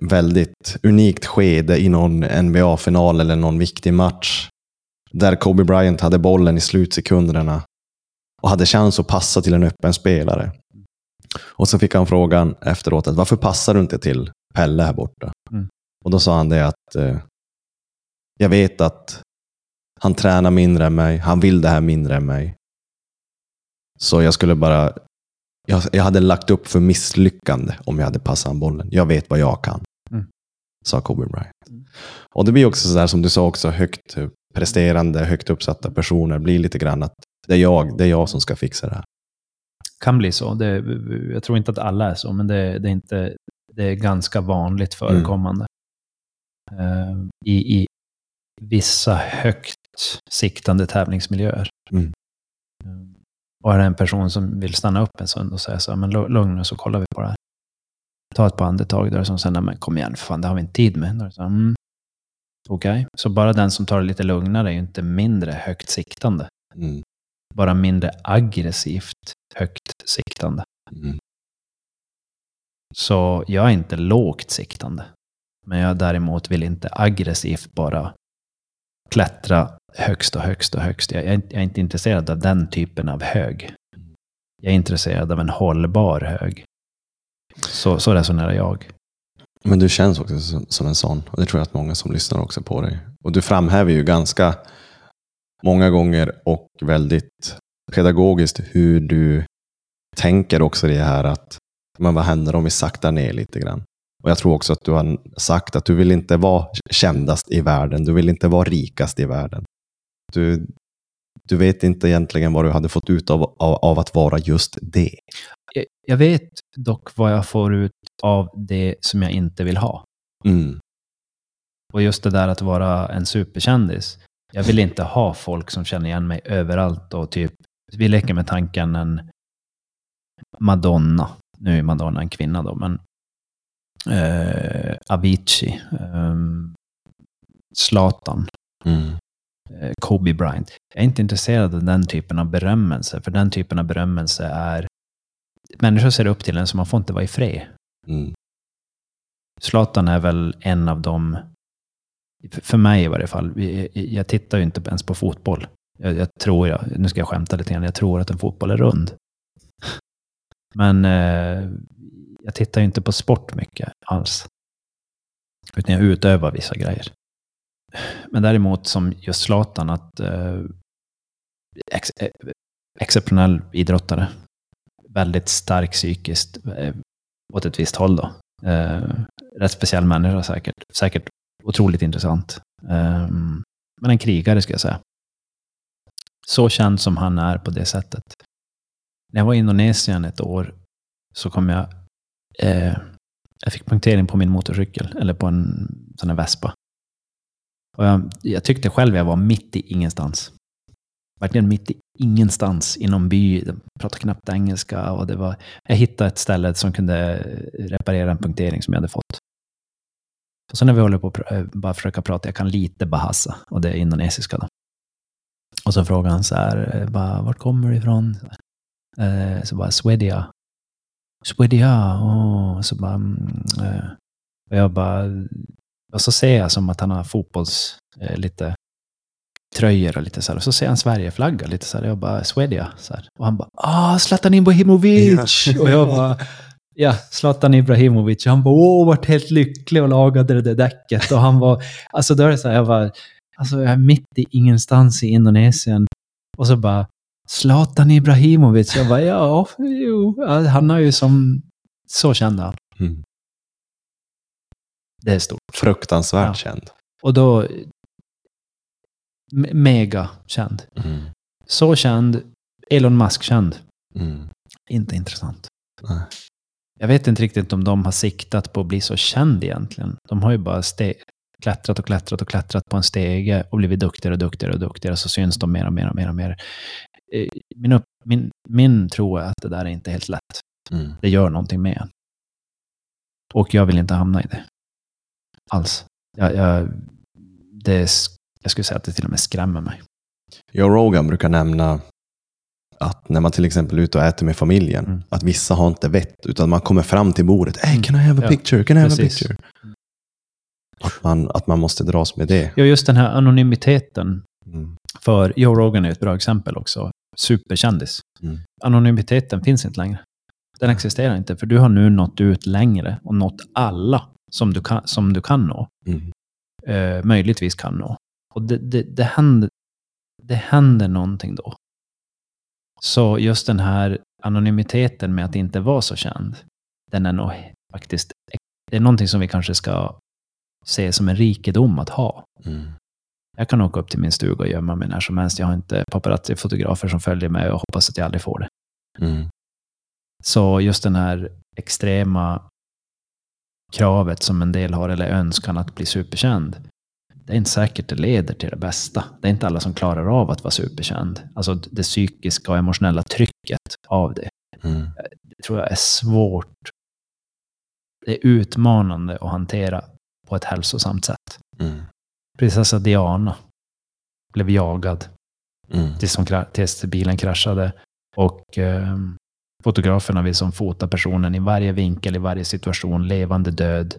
väldigt unikt skede i någon NBA-final eller någon viktig match. Där Kobe Bryant hade bollen i slutsekunderna och hade chans att passa till en öppen spelare. Och så fick han frågan efteråt att varför passar du inte till Pelle här borta? Mm. Och då sa han det att eh, jag vet att han tränar mindre än mig, han vill det här mindre än mig. Så jag skulle bara, jag, jag hade lagt upp för misslyckande om jag hade passat bollen. Jag vet vad jag kan. Mm. Sa Kobe Bryant. Mm. Och det blir också sådär som du sa också, högt presterande, högt uppsatta personer blir lite grann att det är jag, det är jag som ska fixa det här. Kan bli så. Det, jag tror inte att alla är så, men det, det, är, inte, det är ganska vanligt förekommande. Eh, i, I vissa högt siktande tävlingsmiljöer. Mm. Eh, och är det en person som vill stanna upp en stund och säga så här, men lu- lugn nu så kollar vi på det här. Ta ett par andetag där som sen, "Nej, men kom igen, för fan, det har vi inte tid med. Så mm. Okej, så bara den som tar det lite lugnare är ju inte mindre högt siktande. Mm. Bara mindre aggressivt högt siktande. Mm. Så jag är inte lågt siktande. Men jag däremot vill inte aggressivt bara klättra högst och högst och högst. Jag är, inte- jag är inte intresserad av den typen av hög. Jag är intresserad av en hållbar hög. Så, så resonerar jag. Men du känns också som, som en sån. Och det tror jag att många som lyssnar också på dig. Och du framhäver ju ganska många gånger och väldigt pedagogiskt hur du tänker också det här att men vad händer om vi saktar ner lite grann? Och jag tror också att du har sagt att du vill inte vara kändast i världen. Du vill inte vara rikast i världen. Du, du vet inte egentligen vad du hade fått ut av, av, av att vara just det. Jag- Jag vet dock vad jag får ut av det som jag inte vill ha. Mm. Och just det där att vara en superkändis. Jag vill inte ha folk som känner igen mig överallt och typ, vi leker med tanken en Madonna. Nu är Madonna en kvinna då, men eh, Avicii, eh, Zlatan, Mm. eh, Kobe Bryant. Jag är inte intresserad av den typen av berömmelse, för den typen av berömmelse är Människor ser upp till en så man får inte vara i fred. Mm. Zlatan är väl en av dem, för- mig i varje fall, jag tittar ju inte ens på fotboll. Jag, jag tror, jag, nu ska jag skämta lite grann, jag tror att en fotboll är rund. Men eh, jag tittar ju inte på sport mycket alls. Utan jag utövar vissa grejer. Men däremot som just Zlatan, att eh, ex, eh, exceptionell idrottare. Väldigt stark psykiskt, eh, åt ett visst håll då. Eh, rätt speciell människa säkert. Säkert otroligt intressant. Eh, men en krigare ska jag säga. Så känd som han är på det sättet. När jag var i Indonesien ett år så kom jag... Eh, jag fick punktering på min motorcykel, eller på en sån här Vespa. Och jag, jag tyckte själv jag var mitt i ingenstans. Verkligen mitt i ingenstans i någon by. De pratade knappt engelska. Och det var, jag hittade ett ställe som kunde reparera en punktering som jag hade fått. Och så när vi håller på att eh, bara försöka prata, jag kan lite bahasa, och det är indonesiska då. Och så frågar han så här, eh, bara, vart kommer du ifrån? Eh, så bara, Swedia. Swedia, oh. så bara, mm, eh. och jag bara, och så ser jag som att han har fotbolls, eh, lite tröjor och lite så här. Och så ser han Sverigeflagga lite så här. Jag bara, Swedia. Så här. Och han bara, ah, Zlatan Ibrahimovic! och jag bara, ja, Zlatan Ibrahimovic. Han bara, åh, vart helt lycklig och lagade det där däcket. Och han var, alltså då är det så här, jag var, alltså jag är mitt i ingenstans i Indonesien. Och så bara, Zlatan Ibrahimovic. Jag bara, ja, jo, han har ju som, så kände han. Mm. Det är stort. Fruktansvärt Ja. känd. Och då, me- mega känd. Mm. Så känd, Elon Musk känd. Mm. Inte intressant. Nej. Jag vet inte riktigt om de har siktat på att bli så känd egentligen. De har ju bara klättrat och klättrat och klättrat på en stege och blivit duktigare och duktigare och duktigare. Så syns de mer och mer och mer och mer. Eh, Min, upp, min, min tro är att det där är inte helt lätt. Mm. Det gör någonting med en. Och jag vill inte hamna i det. Alls. Jag, jag, det jag skulle säga att det till och med skrämmer mig. Joe Rogan brukar nämna att när man till exempel är ute och äter med familjen, Mm. att vissa har inte vett, utan man kommer fram till bordet. Hey, can I have a picture? Can I have a precis. picture? Att man, att man måste dras med det. Ja, just den här anonymiteten. Mm. För Joe Rogan är ett bra exempel också. Superkändis. Mm. Anonymiteten finns inte längre. Den existerar inte, för du har nu nått ut längre och nått alla som du kan, som du kan nå. Mm. Eh, möjligtvis kan nå. Och det, det, det, händer, det händer någonting då. Så just den här anonymiteten med att inte vara så känd, den är nog faktiskt, det är någonting som vi kanske ska se som en rikedom att ha. Mm. Jag kan åka upp till min stuga och gömma mig när som helst. Jag har inte paparazzi-fotografer som följer mig och hoppas att jag aldrig får det. Mm. Så just den här extrema kravet som en del har, eller önskan att bli superkänd, det är inte säkert det leder till det bästa. Det är inte alla som klarar av att vara superkänd. Alltså det psykiska och emotionella trycket av det. Mm. Det tror jag är svårt. Det är utmanande att hantera på ett hälsosamt sätt. Mm. Prinsessa Diana blev jagad Mm. tills, hon, tills bilen kraschade. Och eh, fotograferna vill som fota personen i varje vinkel, i varje situation, levande, död,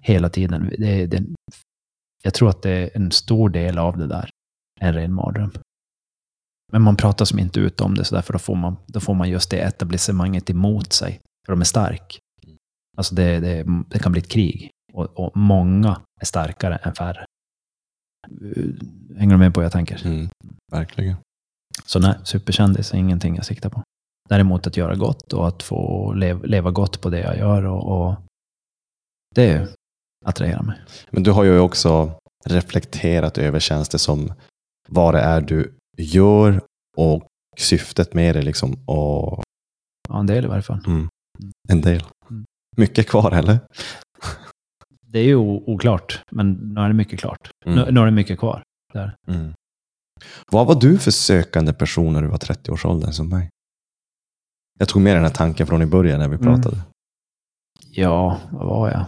hela tiden. Det, det, jag tror att det är en stor del av det där, en ren mardröm. Men man pratar som inte ut om det, så därför då får, man, då får man just det etablissemanget emot sig, för de är stark. Alltså det, det, det kan bli ett krig, och, och många är starkare än färre. Hänger du med på vad jag tänker? Mm. Verkligen. Så nej, superkändis är ingenting jag siktar på. Däremot att göra gott och att få lev, leva gott på det jag gör och, och det attraherar mig. Men du har ju också reflekterat över, det som, vad det är du gör och syftet med det. Liksom, och Ja, en del i varje fall. mm, en del. Mm. Mycket kvar, eller? Det är ju oklart, men nu är det mycket klart. Mm. Nu, nu är det mycket kvar. Där. Mm. Vad var du för sökande person när du var 30-årsåldern som mig? Jag tog med den här tanken från i början när vi Mm. pratade. Ja, vad var jag?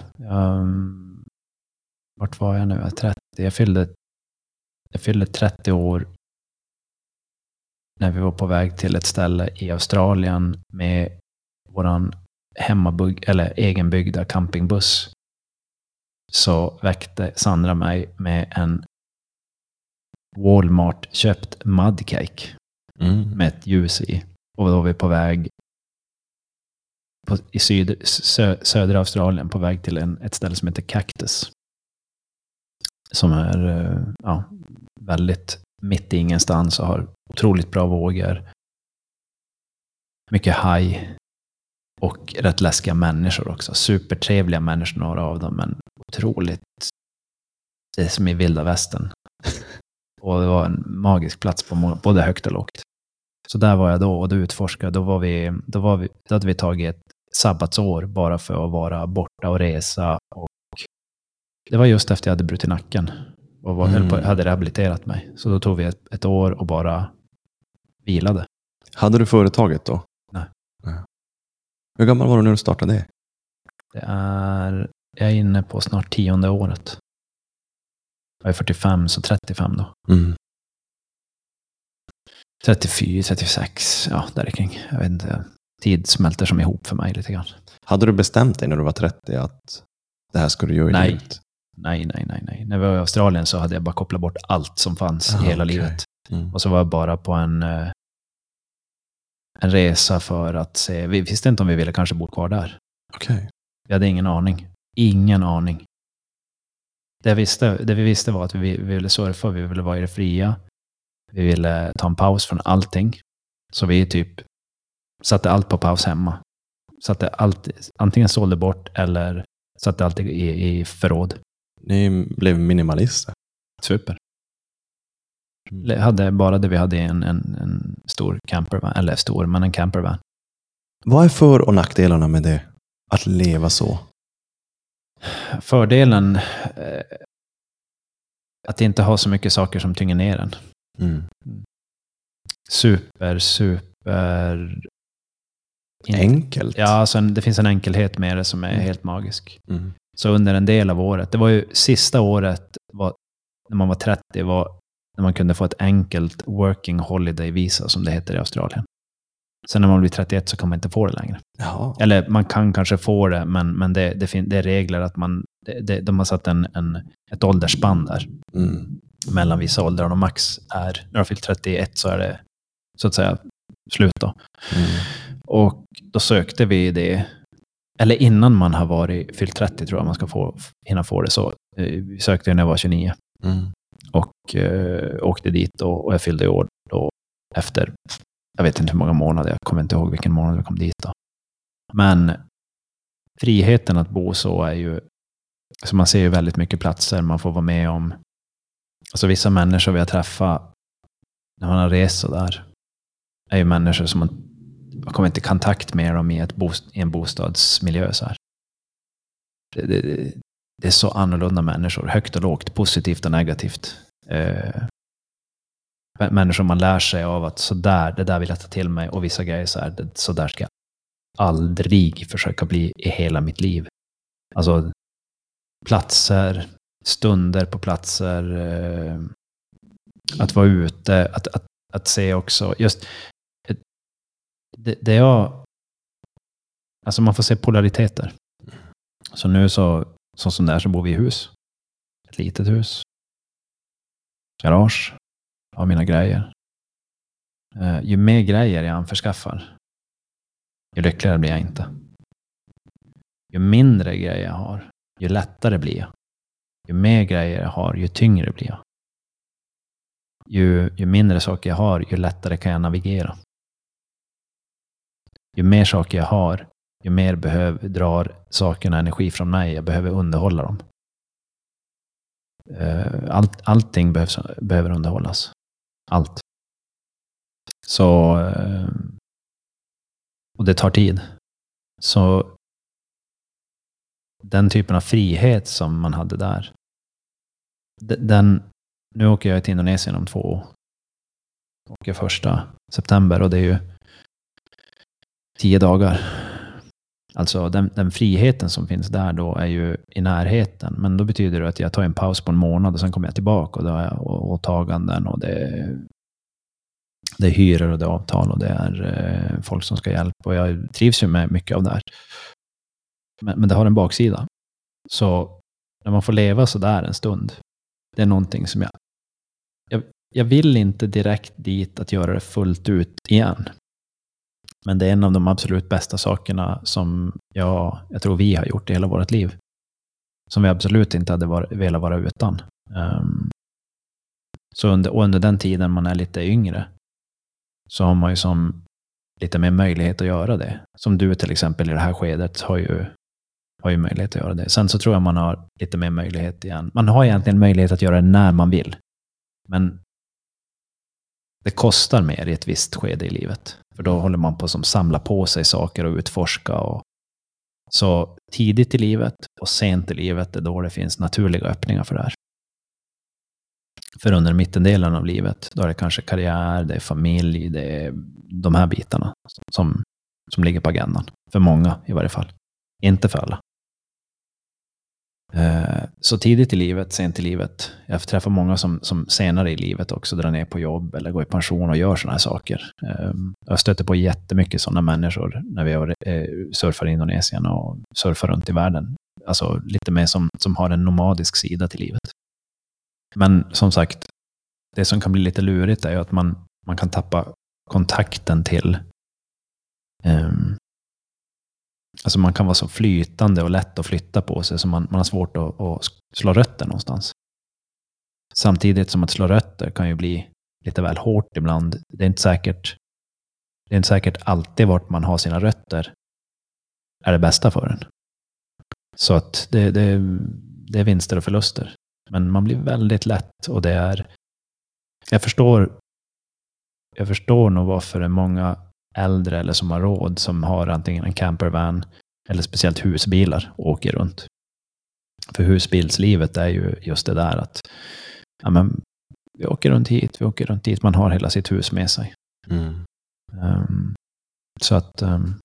Um, vart var jag nu? Jag är 30. Jag fyllde, jag fyllde 30 år när vi var på väg till ett ställe i Australien med våran hemmabygg, eller egenbyggda campingbuss. Så väckte Sandra mig med en Walmart-köpt mudcake Mm. med ett ljus i. Och då var vi på väg på, i syd, sö, södra Australien på väg till en, ett ställe som heter Cactus. Som är eh, ja, väldigt mitt i ingenstans och har otroligt bra vågor. mycket haj och rätt läskiga människor också. Supertrevliga människor, några av dem, men otroligt... Det är som i vilda västern. [LAUGHS] Och det var en magisk plats på både högt och lågt. Så där var jag då och då utforskade. Då, var vi, då, var vi, då hade vi tagit ett sabbatsår bara för att vara borta och resa. Och det var just efter jag hade brutit nacken och var, höll på, Mm. hade rehabiliterat mig. Så då tog vi ett, ett år och bara vilade. Hade du företaget då? Hur gammal var du när du startade det? Det är, jag är inne på snart tionde året. Jag är 45, så 35 då. Mm. 34, 36, ja där kring. Jag vet inte. Tid smälter som ihop för mig lite grann. Hade du bestämt dig när du var 30 att det här ska du göra i Nej. livet? Nej, nej, nej, nej. När vi var i Australien så hade jag bara kopplat bort allt som fanns Ah, i hela okej. livet. Mm. Och så var jag bara på en, eh, en resa för att se. Vi visste inte om vi ville kanske bo kvar där. Okej. Vi hade ingen aning. Ingen aning. Det, visste, det vi visste var att vi, vi ville surfa, vi ville vara i det fria. Vi ville ta en paus från allting. Så vi typ satte allt på paus hemma. Satte allt, antingen sålde bort eller satte allt i, i förråd. Ni blev minimalister. Super. Le- Hade bara det vi hade en, en, en stor campervan, eller stor, men en campervan. Vad är för och nackdelarna med det? Att leva så? Fördelen eh, att inte ha så mycket saker som tynger ner en. Mm. Super, super... Enkelt. Ja, alltså en, det finns en enkelhet med det som är Mm. helt magisk. Mm. Så under en del av året, det var ju sista året var, när man var 30, var när man kunde få ett enkelt working holiday visa som det heter i Australien. Sen när man blir 31 så kan man inte få det längre. Jaha. Eller man kan kanske få det, men, men det, det, fin- det är regler att man, det, det, de har satt en, en, ett åldersspann där Mm. mellan vissa åldrar och max är, när du har fyllt 31 så är det så att säga slut då. Mm. Och då sökte vi det, eller innan man har varit, fyllt 30 tror jag man ska få, hinna få det så. Eh, Vi sökte när jag var 29 Mm och eh, åkte dit och, och jag fyllde i år då efter, jag vet inte hur många månader, jag kommer inte ihåg vilken månad vi kom dit då. Men friheten att bo så är ju, Så man ser ju väldigt mycket platser man får vara med om. Alltså vissa människor vi har träffat när man har rest så där är ju människor som man, man kommer inte i kontakt med dem i, ett bost, i en bostadsmiljö. Så här. Det, det, det är så annorlunda människor, högt och lågt, positivt och negativt. Eh, människor man lär sig av att så där, det där vill jag ta till mig och vissa grejer så här, det, så där ska jag aldrig försöka bli i hela mitt liv. Alltså platser, stunder på platser, eh, att vara ute, att, att, att se också, just eh, det, det jag, alltså man får se polariteter. Så nu så, så som det är så bor vi i hus. Ett litet hus. Garage. Har mina grejer. Eh, ju mer grejer jag anförskaffar, ju lyckligare blir jag inte. Ju mindre grejer jag har, ju lättare blir jag. Ju mer grejer jag har, ju tyngre blir jag. Ju, ju mindre saker jag har, ju lättare kan jag navigera. Ju mer saker jag har, ju mer behöv, drar sakerna energi från mig. Jag behöver underhålla dem. Eh, All, allting behövs, behöver underhållas. Allt. Så... Eh, och det tar tid. Så den typen av frihet som man hade där. Den, nu åker jag till Indonesien om två år. Åker första september och det är ju tio dagar. Alltså den, den friheten som finns där då är ju i närheten. Men då betyder det att jag tar en paus på en månad och sen kommer jag tillbaka och då har jag åtaganden och det är, det är hyror och det är avtal och det är eh, folk som ska hjälpa. Och jag trivs ju med mycket av det här. Men, men det har en baksida. Så när man får leva så där en stund, det är någonting som jag, jag... Jag vill inte direkt dit att göra det fullt ut igen. Men det är en av de absolut bästa sakerna som jag, jag tror vi har gjort i hela vårt liv. Som vi absolut inte hade var, velat vara utan. Um, så under, och under den tiden man är lite yngre så har man ju som lite mer möjlighet att göra det. Som du till exempel i det här skedet har ju, har ju möjlighet att göra det. Sen så tror jag man har lite mer möjlighet igen. Man har egentligen möjlighet att göra det när man vill. Men det kostar mer i ett visst skede i livet. För då håller man på att samla på sig saker och utforska. Och, så tidigt i livet och sent i livet är då det finns naturliga öppningar för det här. För under mittendelen av livet, då är det kanske karriär, det är familj, det är de här bitarna som, som ligger på agendan. För många i varje fall. Inte för alla. Eh, så tidigt i livet, sent i livet. Jag träffar många som, som senare i livet också drar ner på jobb eller går i pension och gör sådana här saker. Ehm, jag stöter på jättemycket sådana människor när vi eh, surfar i Indonesien och surfar runt i världen. Alltså lite mer som, som har en nomadisk sida till livet. Men som sagt, det som kan bli lite lurigt är ju att man, man kan tappa kontakten till um, Alltså man kan vara så flytande och lätt att flytta på sig så man, man har svårt att, att slå rötter någonstans. Samtidigt som att slå rötter kan ju bli lite väl hårt ibland. Det är inte säkert, det är inte säkert alltid vart man har sina rötter är det bästa för en. Så att det, det, det är vinster och förluster. Men man blir väldigt lätt och det är... Jag förstår, jag förstår nog varför det är många äldre eller som har råd som har antingen en campervan eller speciellt husbilar och åker runt. För husbilslivet är ju just det där att ja, men, vi åker runt hit, vi åker runt dit. Man har hela sitt hus med sig. Mm. Um, så att... Um,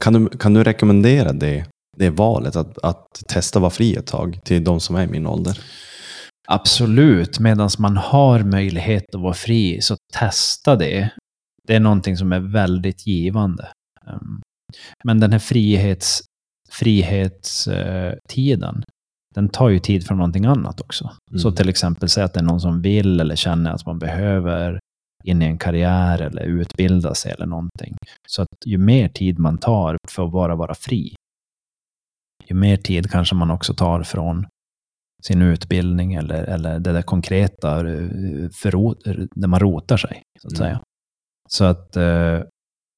kan, du, kan du rekommendera det, det valet, att, att testa vara fri ett tag till de som är i min ålder? Absolut, medan man har möjlighet att vara fri, så testa det det är någonting som är väldigt givande. Ehm, men den här frihets, frihetstiden, den tar ju tid från någonting annat också. Mm. Så till exempel, säg att det är någon som vill eller känner att man behöver in i en karriär eller utbilda sig eller någonting. Så att ju mer tid man tar för att bara vara fri, ju mer tid kanske man också tar från sin utbildning eller, eller det där konkreta, eh, för, där man rotar sig, så att mm. säga. Så att, eh,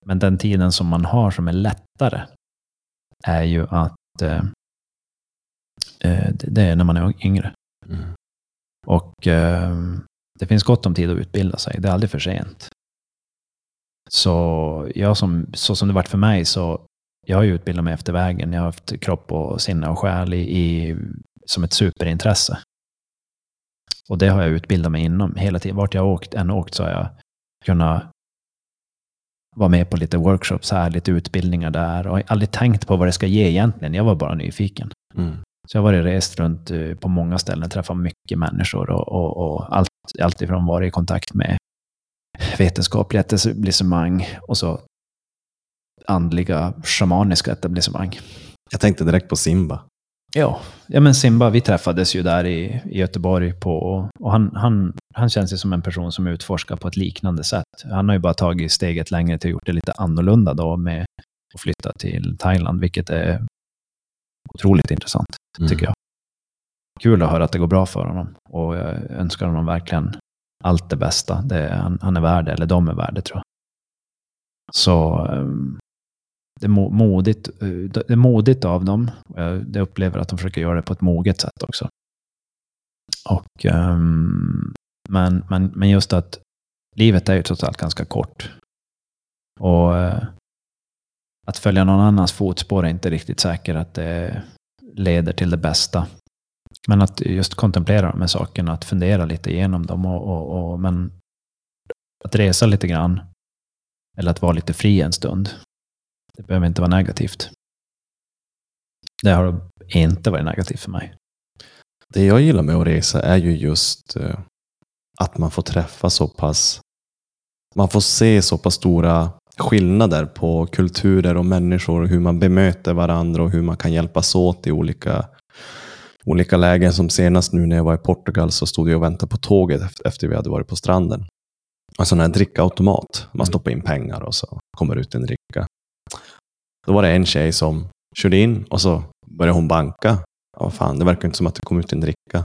men den tiden som man har som är lättare är ju att eh, eh, det är när man är yngre. Mm. Och det finns gott om tid att utbilda sig. Det är aldrig för sent. Så jag som, så som det varit för mig så jag har ju utbildat mig efter vägen. Jag har haft kropp och sinne och själ i, i, som ett superintresse. Och det har jag utbildat mig inom hela tiden. Vart jag åkt, än åkt så har jag kunnat var med på lite workshops här, lite utbildningar där och aldrig tänkt på vad det ska ge egentligen. Jag var bara nyfiken. Mm. Så jag har varit rest runt eh, på många ställen, träffat mycket människor och, och, och allt, allt ifrån varit i kontakt med vetenskapliga etablissemang och så andliga, shamaniska etablissemang. Jag tänkte direkt på Simba. Ja, ja men Simba, vi träffades ju där i, i Göteborg på, och han, han, han känns ju som en person som utforskar på ett liknande sätt. Han har ju bara tagit steget längre till att gjort det lite annorlunda då med att flytta till Thailand, vilket är otroligt intressant, mm. tycker jag. Kul att höra att det går bra för honom och jag önskar honom verkligen allt det bästa. Det, han, han är värd eller de är värda, tror jag. Så um, det är modigt, det är modigt av dem. Jag upplever att de försöker göra det på ett moget sätt också. Och, um, men, men, men just att livet är ju trots allt ganska kort. Och uh, att följa någon annans fotspår är inte riktigt säkert att det leder till det bästa. Men att just kontemplera de här sakerna, att fundera lite igenom dem. Och, och, och, men att resa lite grann, eller att vara lite fri en stund, det behöver inte vara negativt. Det har inte varit negativt för mig. Det jag gillar med att resa är ju just eh, att man får träffa så pass, man får se så pass stora skillnader på kulturer och människor, hur man bemöter varandra och hur man kan hjälpas åt i olika, olika lägen. Som senast nu när jag var i Portugal så stod jag och väntade på tåget efter vi hade varit på stranden. En sån här drickautomat. Man mm. stoppar in pengar och så kommer ut en dricka. Då var det en tjej som körde in och så började hon banka. Ja, fan, det verkar inte som att det kom ut en dricka.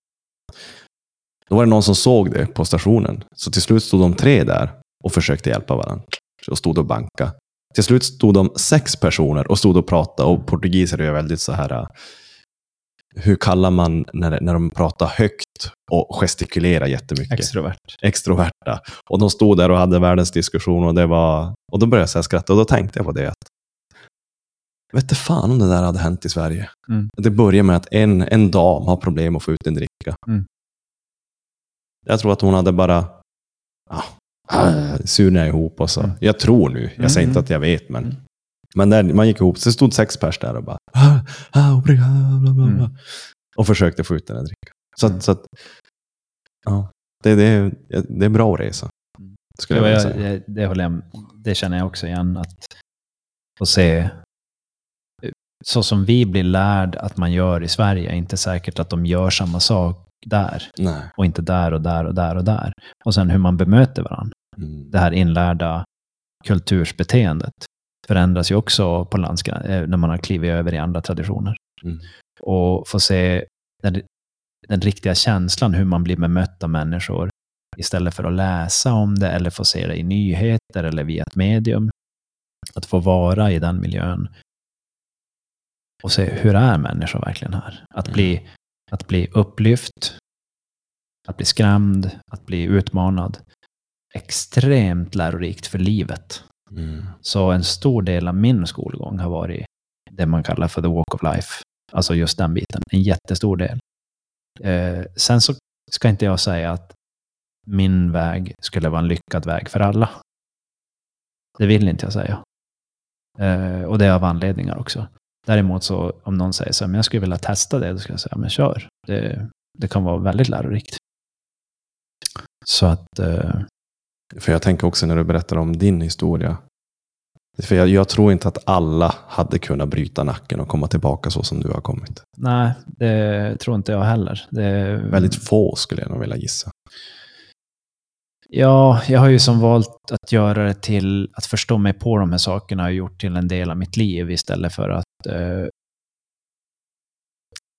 Då var det någon som såg det på stationen. Så till slut stod de tre där och försökte hjälpa varandra. Och stod och banka. till slut stod de sex personer och stod och pratade och portugiser är väldigt så här, äh, hur kallar man när, när de pratar högt och gestikulerar jättemycket? Extrovert. Extroverta. Och de stod där och hade världens diskussion och det var, och då började jag skratta och då tänkte jag på det att Vet du fan om det där hade hänt i Sverige. Mm. Det börjar med att en, en dam har problem att få ut en dricka. Mm. Jag tror att hon hade bara ah, ah, surnat ihop och så. Mm. Jag tror nu, jag säger Mm. inte att jag vet, men, Mm. men där, man gick ihop. Så det stod sex pers där och bara ah, ah, obrigado, bla, bla, bla. Mm. och försökte få ut den här drickan. Så, att- så att, ja, det, det, är- det är bra att resa. Skulle jag jag, säga. jag, det, håller jag, det känner jag också igen. Att få se så som vi blir lärd att man gör i Sverige inte säkert att de gör samma sak där. Nej. Och inte där och där och där och där. Och sen hur man bemöter varandra. Mm. Det här inlärda kultursbeteendet förändras ju också på landsgrän- eh, när man har klivit över i andra traditioner. Mm. Och få se den, den riktiga känslan hur man blir bemött av människor istället för att läsa om det eller få se det i nyheter eller via ett medium. Att få vara i den miljön och se hur är människor verkligen här? Att bli, att bli upplyft, att bli skrämd, att bli utmanad. Extremt lärorikt för livet. Mm. Så en stor del av min skolgång har varit det man kallar för the walk of life. Alltså just den biten. En jättestor del. Eh, sen så ska inte jag säga att min väg skulle vara en lyckad väg för alla. Det vill inte jag säga. Eh, och det är av anledningar också. Däremot så om någon säger så här, men jag skulle vilja testa det, då ska jag säga, men kör. Det, det kan vara väldigt lärorikt. Så att, eh, För jag tänker också när du berättar om din historia. För jag, jag tror inte att alla hade kunnat bryta nacken och komma tillbaka så som du har kommit. nej, det tror inte jag heller. Det, Väldigt få skulle jag nog vilja gissa. Ja, jag har ju som valt att göra det till att förstå mig på de här sakerna och gjort till en del av mitt liv istället för att... Eh,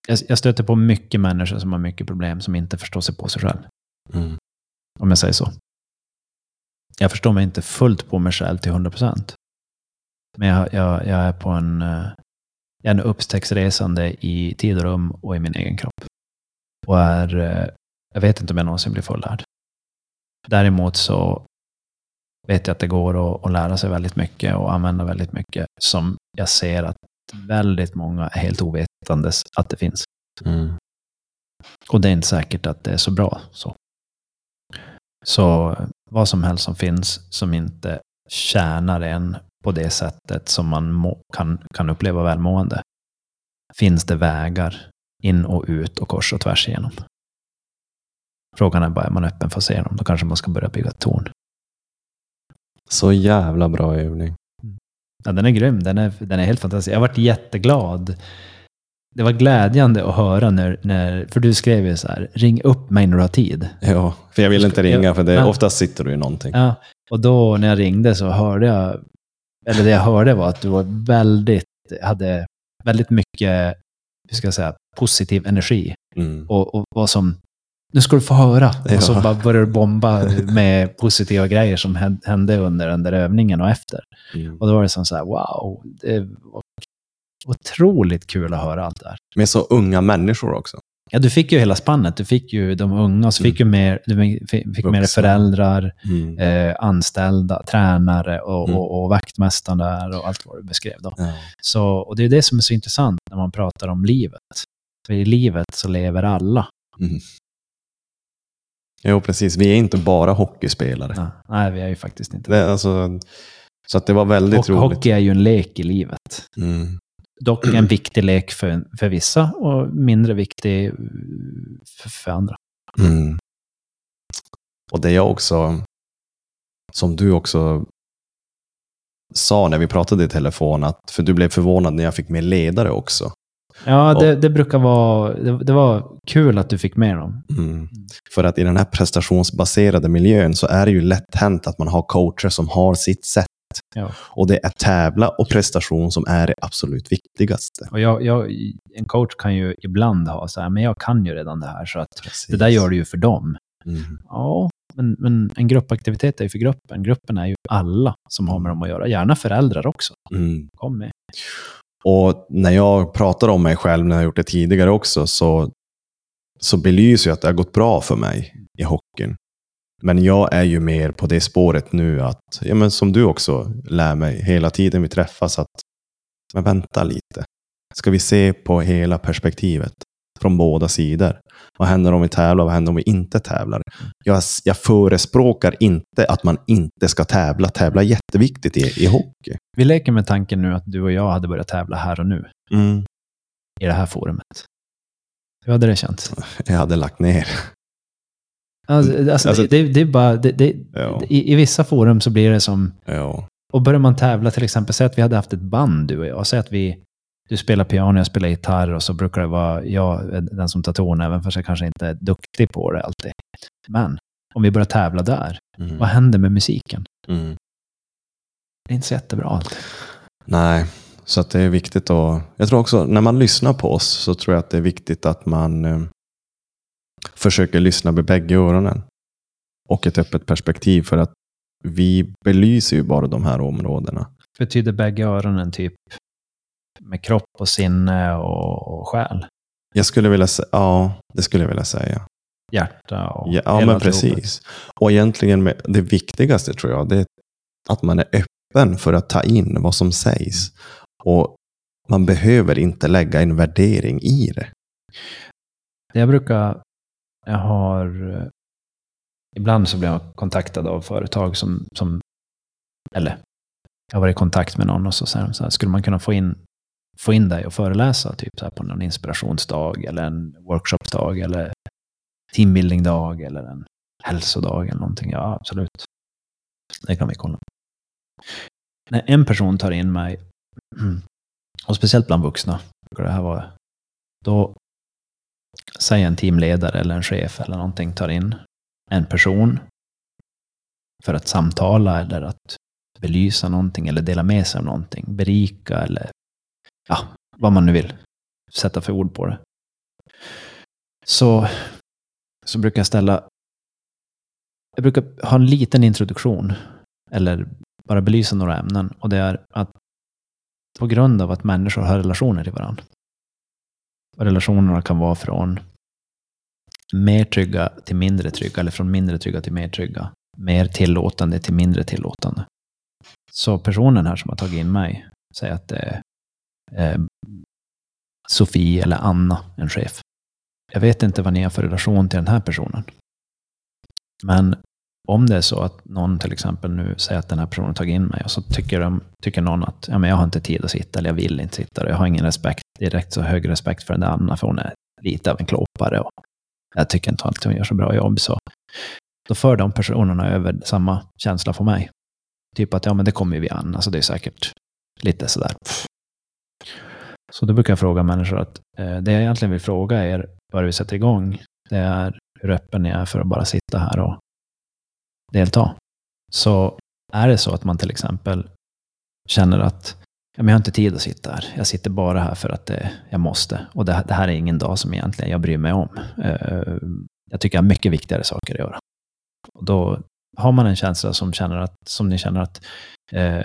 jag, jag stöter på mycket människor som har mycket problem som inte förstår sig på sig själv. Mm. Om jag säger så. Jag förstår mig inte fullt på mig själv till 100 procent. Men jag, jag, jag är på en, eh, jag är en upptäcktsresande i tid och rum och i min egen kropp. Och är, eh, jag vet inte om jag någonsin blir fullärd. Däremot så vet jag att det går att, att lära sig väldigt mycket och använda väldigt mycket som jag ser att väldigt många är helt ovetandes att det finns. Mm. Och det är inte säkert att det är så bra så. Så vad som helst som finns som inte tjänar en på det sättet som man må, kan, kan uppleva välmående, finns det vägar in och ut och kors och tvärs igenom. Frågan är bara, är man öppen för att se dem? Då kanske man ska börja bygga torn. Så jävla bra övning. Ja, den är grym. Den är, den är helt fantastisk. Jag varit jätteglad. Det var glädjande att höra när, när, för du skrev ju så här, ring upp mig när du har tid. Ja, för jag vill inte ringa för det, Ja. oftast sitter du i någonting. Ja, och då när jag ringde så hörde jag, eller det jag hörde var att du var väldigt, hade väldigt mycket, hur ska jag säga, positiv energi. Mm. Och, och var som, nu ska du få höra. Ja. Och så bara började du bomba med positiva grejer som hän- hände under den där övningen och efter. Mm. Och då var det som så här, wow, det var otroligt kul att höra allt det här. Med så unga människor också. Ja, du fick ju hela spannet. Du fick ju de unga, och så fick ju mer, du fick, fick mer föräldrar, Mm. eh, anställda, tränare och, Mm. och, och vaktmästaren där och allt vad du beskrev. Då. Ja. Så, och det är det som är så intressant när man pratar om livet. För i livet så lever alla. Mm. Jo, precis. Vi är inte bara hockeyspelare. Nej, vi är ju faktiskt inte Det, alltså, så att det var väldigt Och roligt. hockey är ju en lek i livet. Mm. Dock en [CLEARS THROAT] viktig lek för, för vissa och mindre viktig för, för andra. Mm. Och det jag också, som du också sa när vi pratade i telefon, att, för du blev förvånad när jag fick med ledare också. Ja, det, det brukar vara... Det, det var kul att du fick med dem. Mm. För att i den här prestationsbaserade miljön så är det ju lätt hänt att man har coacher som har sitt sätt. Ja. Och det är tävla och prestation som är det absolut viktigaste. Och jag, jag, en coach kan ju ibland ha så här, men jag kan ju redan det här, så att Precis. det där gör du ju för dem. Mm. Ja, men, men en gruppaktivitet är ju för gruppen. Gruppen är ju alla som har med dem att göra. Gärna föräldrar också. Mm. Kom med. Och när jag pratar om mig själv, när jag har gjort det tidigare också, så, så belyser jag att det har gått bra för mig i hockeyn. Men jag är ju mer på det spåret nu att, ja men som du också lär mig hela tiden vi träffas, att men vänta lite. Ska vi se på hela perspektivet från båda sidor? Vad händer om vi tävlar? Vad händer om vi inte tävlar? Jag, jag förespråkar inte att man inte ska tävla. Tävla är jätteviktigt i, i hockey. Vi leker med tanken nu att du och jag hade börjat tävla här och nu Mm. i det här forumet. Hur hade det känts? Jag hade lagt ner. Alltså, alltså, Alltså- det, det är bara, det, det, Ja. i, I vissa forum så blir det som, Ja. och börjar man tävla till exempel, säg att vi hade haft ett band du och jag, säg att vi, du spelar piano, jag spelar gitarr och så brukar det vara jag, den som tar ton, även fast jag kanske inte är duktig på det alltid. Men om vi börjar tävla där, Mm. vad händer med musiken? Mm. Det är inte så jättebra alltid. Nej, så att det är viktigt att... Jag tror också, när man lyssnar på oss så tror jag att det är viktigt att man eh, försöker lyssna med bägge öronen. Och ett öppet perspektiv för att vi belyser ju bara de här områdena. Betyder bägge öronen typ med kropp och sinne och, och själ? Jag skulle vilja säga, ja, det skulle jag vilja säga. Hjärta och Ja, ja men precis. Och egentligen med, det viktigaste tror jag, det är att man är öppen för att ta in vad som sägs. Och man behöver inte lägga en värdering i det. Jag brukar, jag har, ibland så blir jag kontaktad av företag som, som eller jag har varit i kontakt med någon och så säger de så här, skulle man kunna få in, få in dig och föreläsa typ så här på någon inspirationsdag eller en workshopdag eller teambuildingdag eller en hälsodag eller någonting. Ja, absolut. Det kan vi kolla. När en person tar in mig, [CLEARS THROAT] och speciellt bland vuxna, brukar det här vara, då säger en teamledare eller en chef eller någonting tar in en person för att samtala eller att belysa någonting eller dela med sig av någonting, berika eller ja, vad man nu vill sätta för ord på det. Så, så brukar jag ställa, jag brukar ha en liten introduktion eller bara belysa några ämnen och det är att på grund av att människor har relationer till varandra och relationerna kan vara från mer trygga till mindre trygga, eller från mindre trygga till mer trygga. Mer tillåtande till mindre tillåtande. Så personen här som har tagit in mig, säger att det är eh, Sofie eller Anna, en chef. Jag vet inte vad ni har för relation till den här personen. Men om det är så att någon till exempel nu säger att den här personen har tagit in mig och så tycker, de, tycker någon att ja, men jag har inte tid att sitta eller jag vill inte sitta och jag har ingen respekt, direkt så hög respekt för den där Anna för hon är lite av en klåpare och jag tycker inte att hon gör så bra jobb så då för de personerna över samma känsla för mig. Typ att ja men det kommer ju vi an, alltså det är säkert lite sådär. pff. Så då brukar jag fråga människor att eh, det jag egentligen vill fråga er, före vi sätter igång, det är hur öppen ni är för att bara sitta här och delta. Så är det så att man till exempel känner att ja, men jag har inte tid att sitta här. Jag sitter bara här för att det, jag måste. Och det, här- det här är ingen dag som egentligen jag bryr mig om. Eh, jag tycker jag har mycket viktigare saker att göra. Och då har man en känsla som, känner att, som ni känner att eh,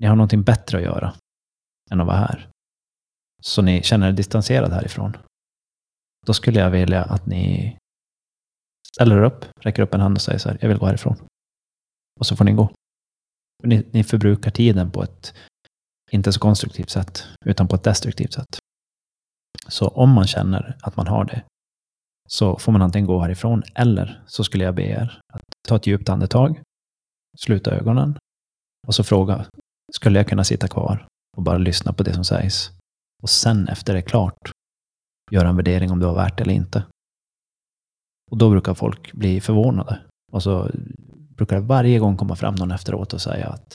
ni har någonting bättre att göra än att vara här. Så ni känner er distanserade härifrån. Då skulle jag vilja att ni ställer er upp, räcker upp en hand och säger så här, jag vill gå härifrån. Och så får ni gå. Ni, ni förbrukar tiden på ett inte så konstruktivt sätt, utan på ett destruktivt sätt. Så om man känner att man har det, så får man antingen gå härifrån, eller så skulle jag be er att ta ett djupt andetag, sluta ögonen och så fråga, skulle jag kunna sitta kvar och bara lyssna på det som sägs? Och sen efter det är klart, göra en värdering om det var värt eller inte. Och då brukar folk bli förvånade. Och så brukar det varje gång komma fram någon efteråt och säga att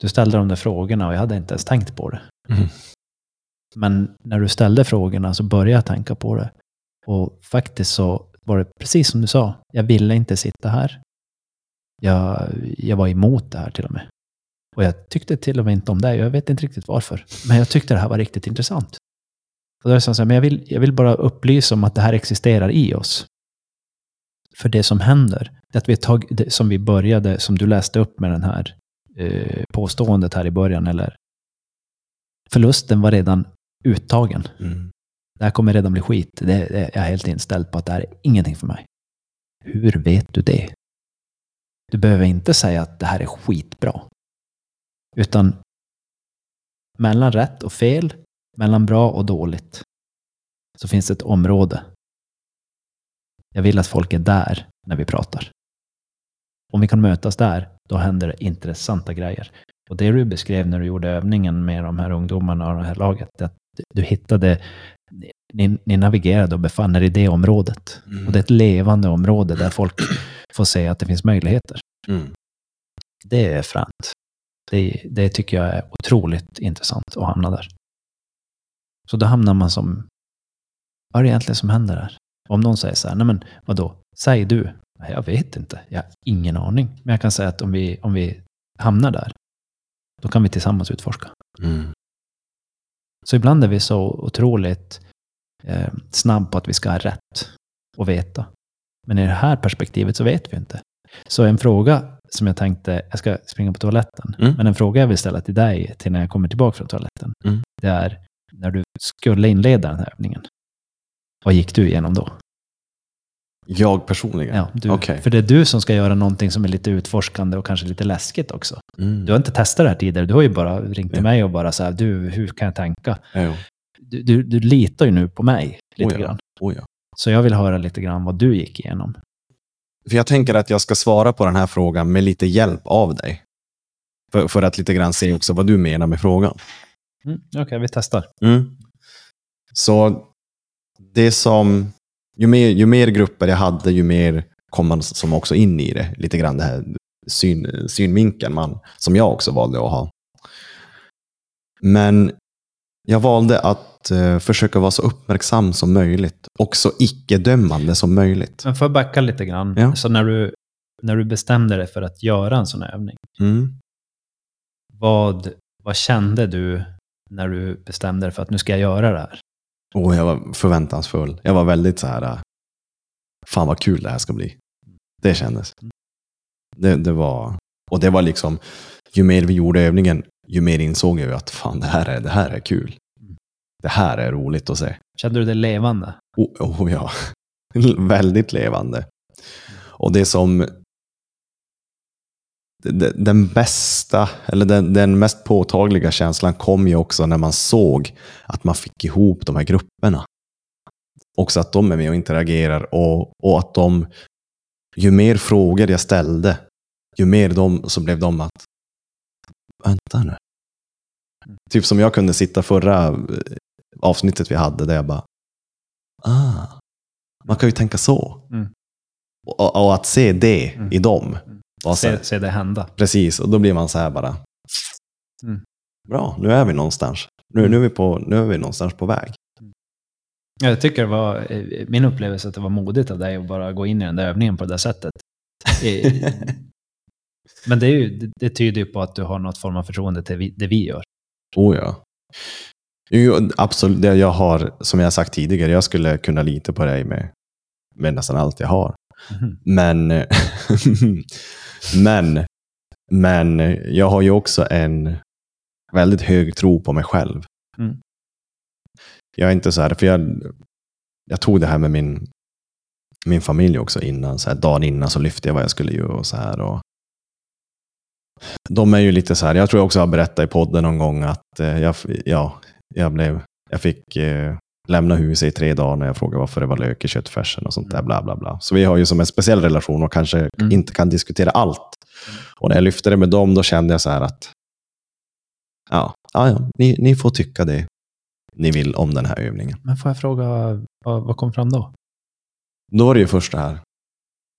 du ställde de där frågorna och jag hade inte ens tänkt på det. Mm. Men när du ställde frågorna så började jag tänka på det. Och faktiskt så var det precis som du sa. Jag ville inte sitta här. Jag, jag var emot det här till och med. Och jag tyckte till och med inte om det. Jag vet inte riktigt varför. Men jag tyckte det här var riktigt intressant. Och då är det så här, men jag vill, jag vill bara upplysa om att det här existerar i oss. För det som händer att vi tag, det- som vi började, som du läste upp med den här eh, påståendet här i början, eller förlusten var redan uttagen. Mm. Det här kommer redan bli skit. Det, det, jag är helt inställd på att det här är ingenting för mig. Hur vet du det? Du behöver inte säga att det här är skitbra. Utan mellan rätt och fel, mellan bra och dåligt, så finns det ett område. Jag vill att folk är där när vi pratar. Om vi kan mötas där, då händer det intressanta grejer. Och det du beskrev när du gjorde övningen med de här ungdomarna och det här laget, att du hittade, ni, ni navigerade och befann er i det området. Mm. Och det är ett levande område där folk får se att det finns möjligheter. Mm. Det är fränt. Det, det tycker jag är otroligt intressant att hamna där. Så då hamnar man som, vad är det egentligen som händer här? Om någon säger så här, nej men vadå, säg du. Jag vet inte, jag har ingen aning. Men jag kan säga att om vi, om vi hamnar där, då kan vi tillsammans utforska. Mm. Så ibland är vi så otroligt eh, snabb på att vi ska ha rätt och veta. Men i det här perspektivet så vet vi inte. Så en fråga som jag tänkte, jag ska springa på toaletten, Mm. men en fråga jag vill ställa till dig till när jag kommer tillbaka från toaletten, Mm. det är när du skulle inleda den här övningen. Vad gick du igenom då? Jag personligen? Ja, du, Okej. För det är du som ska göra någonting som är lite utforskande och kanske lite läskigt också. Mm. Du har inte testat det här tidigare, du har ju bara ringt till mig och bara så här, du, hur kan jag tänka? Du, du, du litar ju nu på mig lite Oh ja. grann. Oh, ja. Så jag vill höra lite grann vad du gick igenom. För jag tänker att jag ska svara på den här frågan med lite hjälp av dig. För, för att lite grann se också vad du menar med frågan. Mm, Okej, vi testar. Mm. Så det som, ju mer, ju mer grupper jag hade, ju mer kom man som också in i det. Lite grann det här syn, synvinkeln man, som jag också valde att ha. Men jag valde att eh, försöka vara så uppmärksam som möjligt och så icke-dömande som möjligt. Men får jag backa lite grann? Ja. Så när du, när du bestämde dig för att göra en sån övning, Mm. vad, vad kände du när du bestämde dig för att nu ska jag göra det här? Och jag var förväntansfull. Jag var väldigt så här, äh, fan vad kul det här ska bli. Det kändes. Det, det var, och det var liksom, ju mer vi gjorde övningen, ju mer insåg jag att fan det här är, det här är kul. Det här är roligt att se. Kände du det levande? Oh, oh ja, [LAUGHS] väldigt levande. Och det som den bästa, eller den, den mest påtagliga känslan kom ju också när man såg att man fick ihop de här grupperna. Också att de är med och interagerar och, och att de, ju mer frågor jag ställde, ju mer de, så blev de att, vänta nu. Typ som jag kunde sitta förra avsnittet vi hade där jag bara, ah, man kan ju tänka så. Mm. Och, och att se det Mm. i dem. här- Se, se det hända. Precis, och då blir man så här bara. Mm. Bra, nu är vi någonstans. Nu, nu, är vi på, nu är vi någonstans på väg. Jag tycker det var, eh, min upplevelse att det var modigt av dig att bara gå in i den där övningen på det där sättet. [LAUGHS] Eh, Men det, är ju, det, det tyder ju på att du har något form av förtroende till vi, det vi gör. Oh ja. Jo, absolut, jag har, som jag sagt tidigare, jag skulle kunna lita på dig med, med nästan allt jag har. Mhm. Men, [LAUGHS] men, men jag har ju också en väldigt hög tro på mig själv. Mm. Jag är inte så här, för jag, jag tog det här med min, min familj också innan, så här, dagen innan så lyfte jag vad jag skulle göra och så här. Och de är ju lite så här, jag tror jag också har berättat i podden någon gång att eh, jag, ja, jag, blev, jag fick eh, lämna huset i tre dagar när jag frågade varför det var lök i köttfärsen och sånt där. Bla, bla, bla. Så vi har ju som en speciell relation och kanske Mm. inte kan diskutera allt. Och när jag lyfte det med dem, då kände jag så här att ja, ja, ja ni, ni får tycka det ni vill om den här övningen. Men får jag fråga, vad, vad kom fram då? Då var det ju först det här.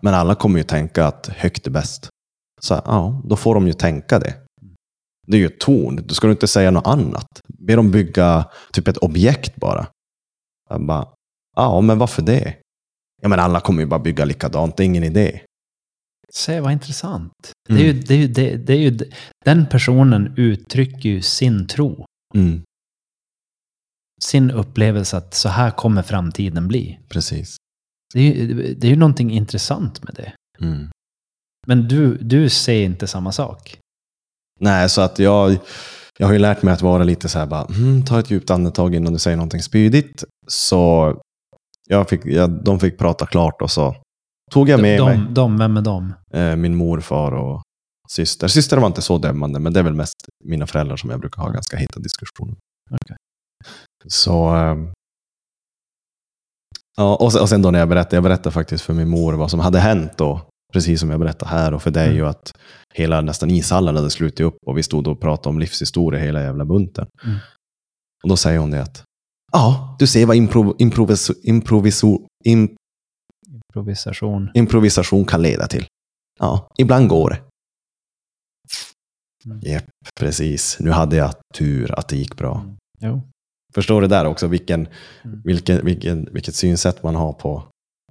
Men alla kommer ju tänka att högt är bäst. Så ja, då får de ju tänka det. Det är ju ett torn. Du ska du inte säga något annat. Be dem bygga typ ett objekt bara. Jag bara, ja, men varför det? Ja, men alla kommer ju bara bygga likadant. Det är ingen idé. Se vad intressant. Mm. Det är ju, det är ju, det, det är ju, den personen uttrycker ju sin tro. Mm, Sin upplevelse att så här kommer framtiden bli. precis. Det är ju, det är ju någonting intressant med det. Mm. Men du, du ser inte samma sak. Nej, så att jag, jag har ju lärt mig att vara lite så här bara, mm, ta ett djupt andetag innan du säger någonting spydigt. Så jag fick, jag, de fick prata klart och så tog jag med de, mig de, vem är de? eh, min morfar och syster. Syster var inte så dömande, men det är väl mest mina föräldrar som jag brukar ha ganska heta diskussioner. Okej. Så... ehm, ja, och, sen, och sen då när jag berättade, jag berättade faktiskt för min mor vad som hade hänt då. Precis som jag berättade här och för dig Mm. ju att hela nästan ishallen hade slutit upp och vi stod och pratade om livshistoria hela jävla bunten. Mm. Och då säger hon det att Ja, du ser vad improv, improvis, improviso, im, Improvisation. improvisation kan leda till. Ja, ibland går det. Mm. Japp, precis. Nu hade jag tur att det gick bra. Mm. Jo. Förstår du där också vilken, Mm. vilken, vilken, vilket synsätt man har på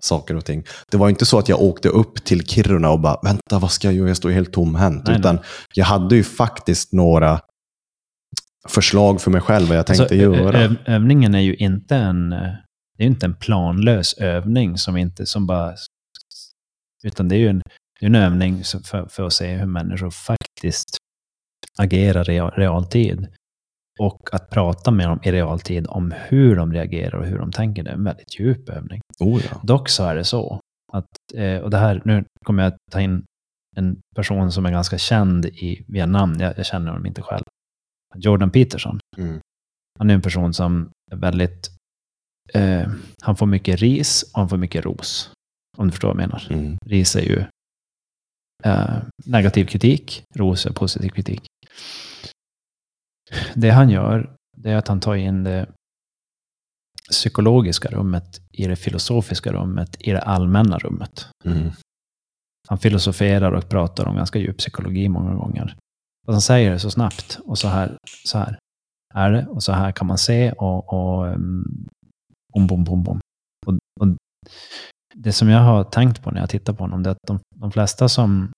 saker och ting. Det var inte så att jag åkte upp till Kiruna och bara, vänta vad ska jag göra? Jag står helt tomhänt. Nej, Utan jag hade ju faktiskt några förslag för mig själv vad jag tänkte Alltså, göra. ö- övningen är ju inte en, eh, det är inte en planlös övning som inte som bara... Utan det är ju en, det är en övning för, för att se hur människor faktiskt agerar i real- realtid. Och att prata med dem i realtid om hur de reagerar och hur de tänker, det är en väldigt djup övning. oh, ja. Dock så är det så att, eh, och det här, nu kommer jag ta in en person som är ganska känd i, via namn, jag, jag känner honom inte själv. Jordan Peterson. Mm. Han är en person som är väldigt, eh, han får mycket ris och han får mycket ros. Om du förstår vad jag menar. Mm. Ris är ju eh, negativ kritik, ros är positiv kritik. Det han gör, det är att han tar in det psykologiska rummet i det filosofiska rummet, i det allmänna rummet. Mm. Han filosoferar och pratar om ganska djup psykologi många gånger. Och han säger det så snabbt och så här, så här är det och så här kan man se och, och um, bom, bom, bom, bom. Och, och det som jag har tänkt på när jag tittar på honom, det är att de, de flesta som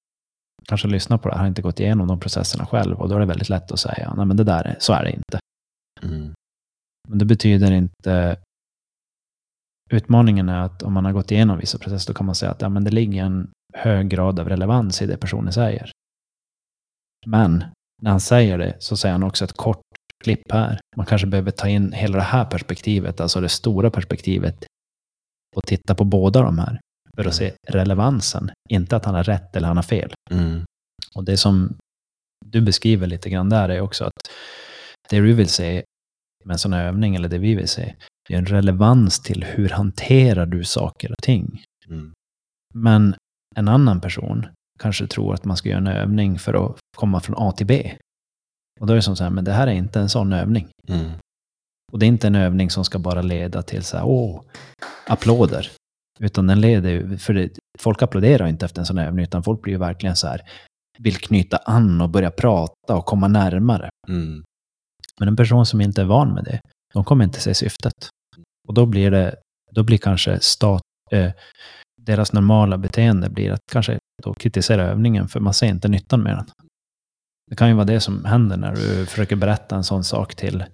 kanske lyssnar på det här har inte gått igenom de processerna själv och då är det väldigt lätt att säga, nej men det där är, så är det inte. Mm. Men det betyder inte... Utmaningen är att om man har gått igenom vissa processer, då kan man säga att ja, men det ligger en hög grad av relevans i det personen säger. Men när han säger det så säger han också ett kort klipp här. Man kanske behöver ta in hela det här perspektivet, alltså det stora perspektivet, och titta på båda de här för att se relevansen. Inte att han har rätt eller han har fel. Mm. Och det som du beskriver lite grann där är också att det du vill se med en sån här övning, eller det vi vill se, det är en relevans till hur hanterar du saker och ting. Mm. Men en annan person kanske tror att man ska göra en övning för att komma från A till B. Och då är det som så här, men det här är inte en sån övning. Mm. Och det är inte en övning som ska bara leda till så här, åh, applåder. Utan den leder ju, för det, folk applåderar inte efter en sån övning, utan folk blir ju verkligen så här, vill knyta an och börja prata och komma närmare. Mm. Men en person som inte är van med det, de kommer inte se syftet. Och då blir det, då blir kanske stat, eh, deras normala beteende blir att kanske då kritisera övningen, för man ser inte nyttan med den. Det kan ju vara det som händer när du försöker berätta en sån sak till,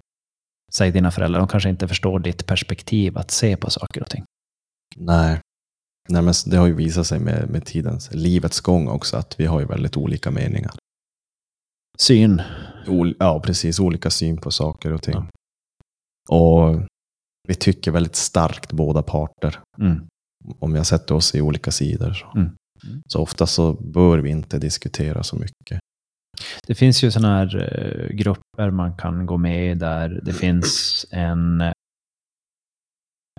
säg dina föräldrar, de kanske inte förstår ditt perspektiv att se på saker och ting. Nej. Nej, men det har ju visat sig med, med tidens, livets gång också, att vi har ju väldigt olika meningar. Syn. Ol, ja, precis. Olika syn på saker och ting. Ja. Och vi tycker väldigt starkt båda parter. Mm. Om jag sätter oss i olika sidor. Så, Mm. Mm. så ofta så bör vi inte diskutera så mycket. Det finns ju sådana här eh, grupper man kan gå med i där det [CLEARS THROAT] finns en...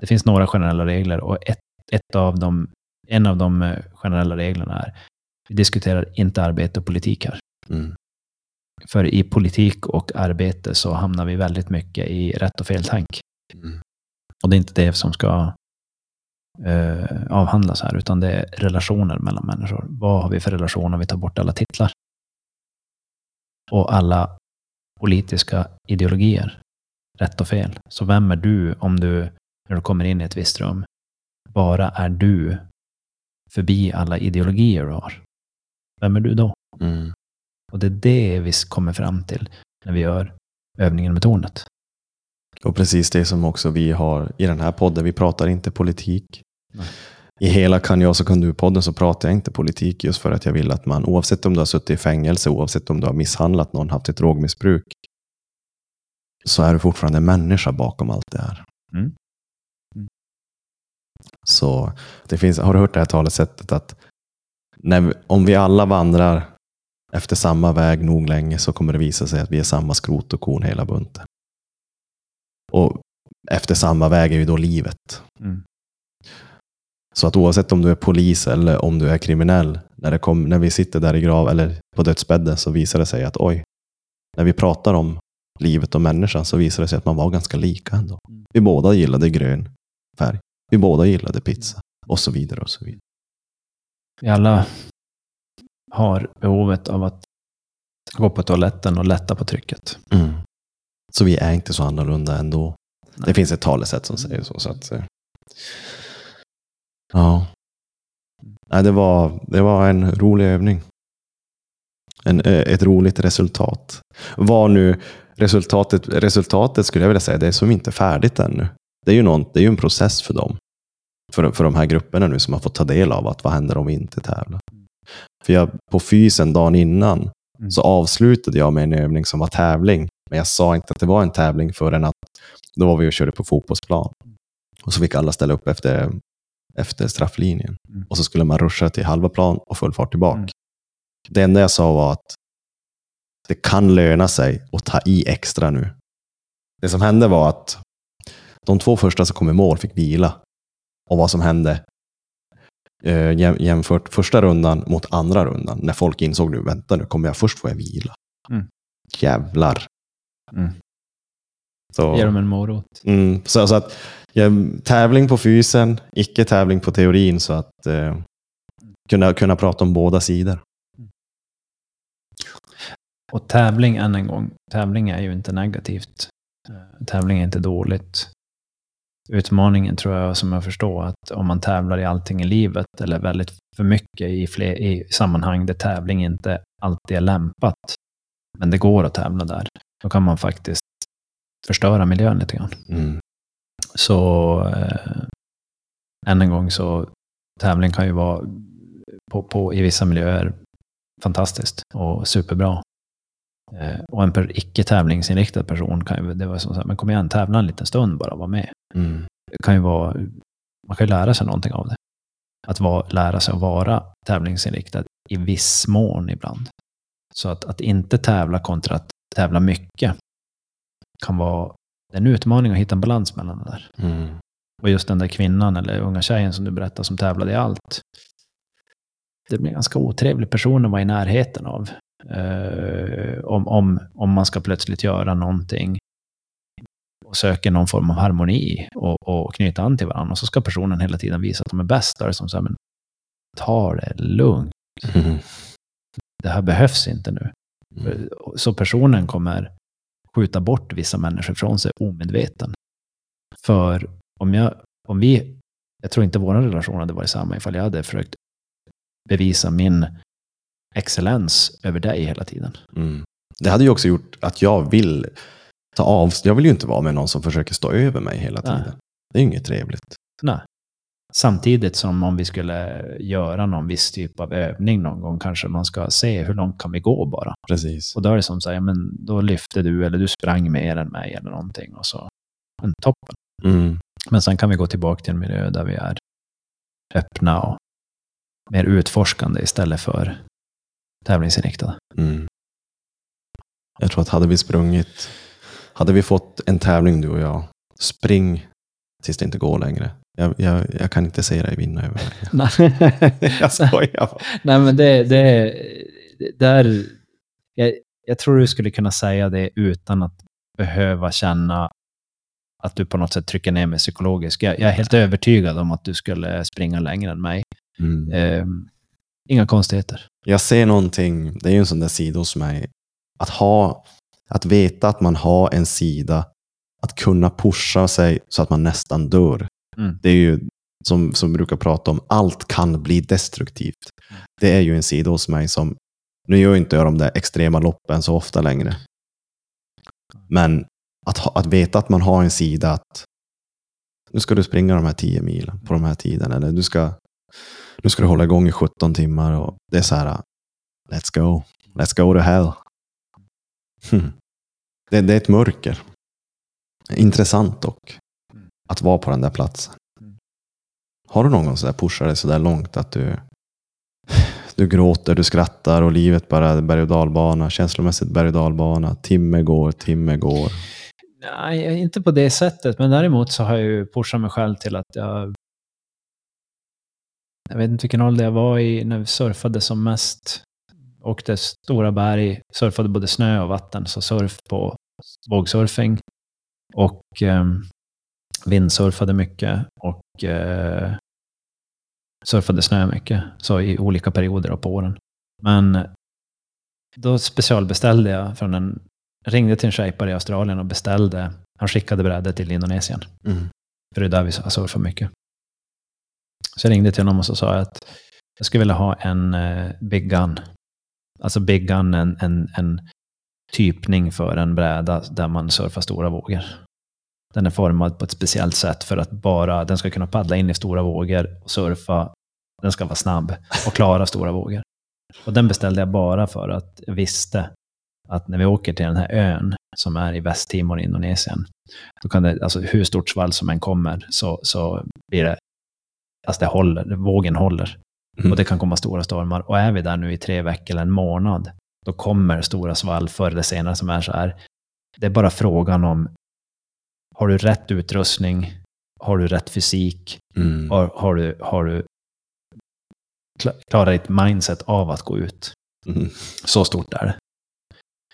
Det finns några generella regler och ett, ett av dem, en av de eh, generella reglerna är vi diskuterar inte arbete och politik här. Mm. För i politik och arbete så hamnar vi väldigt mycket i rätt och fel tänk. Mm. Och det är inte det som ska eh, avhandlas här, utan det är relationer mellan människor. Vad har vi för relation om vi tar bort alla titlar? Och alla politiska ideologier. Rätt och fel. Så vem är du om du, när du kommer in i ett visst rum, bara är du förbi alla ideologier du har? Vem är du då? Mm. Och det är det vi kommer fram till när vi gör övningen med tornet. Och precis det som också vi har i den här podden. Vi pratar inte politik. Nej. i hela Kan jag så kan du-podden så pratar jag inte politik just för att jag vill att man, oavsett om du har suttit i fängelse, oavsett om du har misshandlat någon, haft ett drogmissbruk, så är du fortfarande en människa bakom allt det här. Mm. Så det finns, har du hört det här talesättet att när om vi alla vandrar efter samma väg nog länge så kommer det visa sig att vi är samma skrot och korn hela bunten. Och efter samma väg är ju då livet. Mm. Så att oavsett om du är polis eller om du är kriminell, när, det kom, när vi sitter där i grav eller på dödsbädden så visar det sig att oj, när vi pratar om livet och människan så visar det sig att man var ganska lika ändå. Mm. Vi båda gillade grön färg. Vi båda gillade pizza och så vidare och så vidare. Vi alla har behovet av att gå på toaletten och lätta på trycket. Mm. Så vi är inte så annorlunda ändå. Nej. Det finns ett talesätt som säger så. så att, eh, ja. Nej, det, var, det var en rolig övning. En, eh, ett roligt resultat. Vad nu resultatet, resultatet skulle jag vilja säga, det är som inte färdigt ännu. Det är ju, någon, det är ju en process för dem. För, för de här grupperna nu som har fått ta del av att vad händer om vi inte tävlar. För jag, på fysen dagen innan Mm. så avslutade jag med en övning som var tävling. Men jag sa inte att det var en tävling förrän att då var vi och körde på fotbollsplan. Och så fick alla ställa upp efter, efter strafflinjen. Mm. Och så skulle man ruscha till halva plan och full fart tillbaka. Mm. Det enda jag sa var att det kan löna sig att ta i extra nu. Det som hände var att de två första som kom i mål fick vila. Och vad som hände eh, jäm- jämfört första rundan mot andra rundan. När folk insåg nu, vänta nu kommer jag först får jag vila. Mm. Jävlar. Mm. Så, Ge dem en morot. mm, så, så att ja, tävling på fysen, icke tävling på teorin. Så att eh, kunna, kunna prata om båda sidor. Och tävling, än en gång, tävling är ju inte negativt. Eh, Tävling är inte dåligt. Utmaningen tror jag, som jag förstår, att om man tävlar i allting i livet, eller väldigt för mycket i, fler, i sammanhang där tävling inte alltid är lämpat, men det går att tävla där, då kan man faktiskt förstöra miljön lite grann. Mm. Så eh, än en gång så tävling kan ju vara på, på, i vissa miljöer fantastiskt och superbra. Eh, och en per, icke tävlingsinriktad person kan ju, det var som så här, men kom igen, tävla en liten stund bara, var med. Mm. Det kan ju vara, man kan ju lära sig någonting av det. Att vara, lära sig att vara tävlingsinriktad i viss mån ibland. Så att, att inte tävla kontra att tävla mycket kan vara en utmaning att hitta en balans mellan det där. Mm. Och just den där kvinnan eller unga tjejen som du berättade som tävlade i allt. Det blir en ganska otrevlig person att vara i närheten av. Eh, om, om, om man ska plötsligt göra någonting och söker någon form av harmoni och, och knyta an till varandra. Och så ska personen hela tiden visa att de är bäst. Då är det som så här, men ta det lugnt. Mm. Det här behövs inte nu. Mm. Så personen kommer skjuta bort vissa människor från sig omedveten. För om, jag, om vi, jag tror inte vår relation hade varit samma ifall jag hade försökt bevisa min excellens över dig hela tiden. Mm. Det hade ju också gjort att jag vill ta av. Jag vill ju inte vara med någon som försöker stå över mig hela Nej. tiden. Det är ju inget trevligt. Nej. Samtidigt som om vi skulle göra någon viss typ av övning någon gång, kanske man ska se hur långt kan vi gå bara. Precis. Och då är det som säger, men då lyfte du eller du sprang mer än mig eller någonting. Och så, men toppen. Mm. Men sen kan vi gå tillbaka till en miljö där vi är öppna och mer utforskande istället för tävlingsinriktade. Mm. Jag tror att hade vi sprungit, hade vi fått en tävling du och jag, spring tills det inte går längre. Jag, jag, jag kan inte se dig vinna över [LAUGHS] [LAUGHS] mig. Jag skojar. Nej men det, det där, jag, jag tror du skulle kunna säga det utan att behöva känna att du på något sätt trycker ner mig psykologiskt. Jag, jag är helt övertygad om att du skulle springa längre än mig. Mm. Eh, inga konstigheter. Jag ser någonting, det är ju en sån där sida hos mig, att ha, att veta att man har en sida, att kunna pusha sig så att man nästan dör. Mm. Det är ju som, som brukar prata om, allt kan bli destruktivt. Det är ju en sida hos mig som, nu gör inte jag de där extrema loppen så ofta längre. Men att, att veta att man har en sida att nu ska du springa de här tio milen på de här tiderna. Eller du ska nu ska du hålla igång i 17 timmar och det är så här, let's go, let's go to hell. Hmm. Det, det är ett mörker. Intressant dock, att vara på den där platsen. Har du någon gång pushat dig så där långt att du, du gråter, du skrattar och livet bara är berg och dalbana, känslomässigt berg och dalbana, timme går, timme går. Nej, inte på det sättet. Men däremot så har jag ju pushat mig själv till att jag... Jag vet inte vilken ålder jag var i när vi surfade som mest. Åkte stora berg, surfade både snö och vatten. Så surf på vågsurfing. Och eh, vindsurfade mycket. Och eh, surfade snö mycket. Så i olika perioder på åren. Men då specialbeställde jag från en ringde till en shejpare i Australien och beställde. Han skickade brädet till Indonesien. Mm. För det är där vi surfar mycket. Så jag ringde till honom och så sa jag att jag skulle vilja ha en uh, Big Gun. Alltså Big Gun, en, en, en typning för en bräda där man surfar stora vågor. Den är formad på ett speciellt sätt för att bara den ska kunna paddla in i stora vågor och surfa. Den ska vara snabb och klara stora vågor. Och den beställde jag bara för att jag visste att när vi åker till den här ön som är i Västtimor i Indonesien, då kan det, alltså hur stort svall som än kommer, så, så blir det, alltså det håller, vågen håller. Mm. Och det kan komma stora stormar. Och är vi där nu i tre veckor eller en månad, då kommer stora svall förr eller senare som är så här. Det är bara frågan om, har du rätt utrustning? Har du rätt fysik? Mm. Har, har du, har du klarat ditt mindset av att gå ut? Mm. Så stort är det.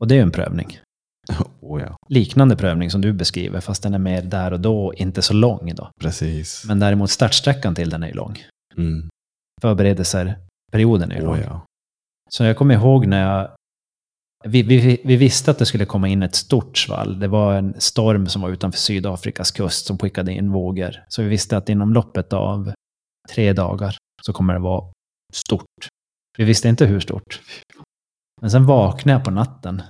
Och det är en prövning. [LAUGHS] Oh, ja. Liknande prövning som du beskriver, fast den är mer där och då, inte så lång då. Precis. Men däremot startsträckan till den är ju lång. Mm. Förberedelser, perioden är ju lång. Oh, ja. Så jag kommer ihåg när jag... Vi, vi, vi visste att det skulle komma in ett stort svall. Det var en storm som var utanför Sydafrikas kust som skickade in vågor. Så vi visste att inom loppet av tre dagar så kommer det vara stort. Vi visste inte hur stort. Men sen vaknade jag på natten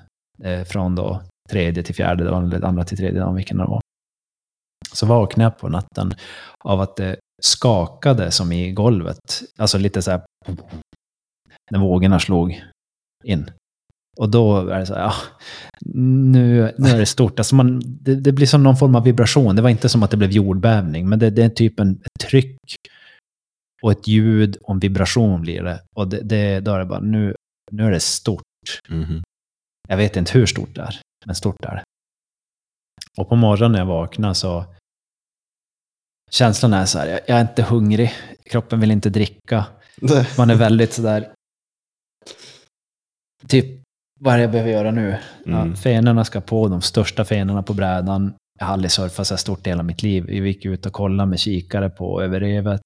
eh, från då tredje till fjärde dagen, eller andra till tredje dagen, vilken det var. Så vaknade jag på natten av att det skakade som i golvet. Alltså lite så här när vågorna slog in. Och då är det så här, ja, nu, nu är det stort. Alltså man, det, det, blir som någon form av vibration. Det var inte som att det blev jordbävning, men det, det är typ en, tryck och ett ljud och en vibration blir det. Och det, det, då är det bara, nu, nu är det stort. Mhm. Jag vet inte hur stort det är, men stort är det. Och på morgonen när jag vaknar så... Känslan är så här, jag, jag är inte hungrig, kroppen vill inte dricka. Man är väldigt sådär... Typ, vad är det jag behöver göra nu? Ja, Mm. fenorna ska på, de största fenorna på brädan. Jag har aldrig surfat så här stort hela mitt liv. Vi gick ut och kollade med kikare på över revet.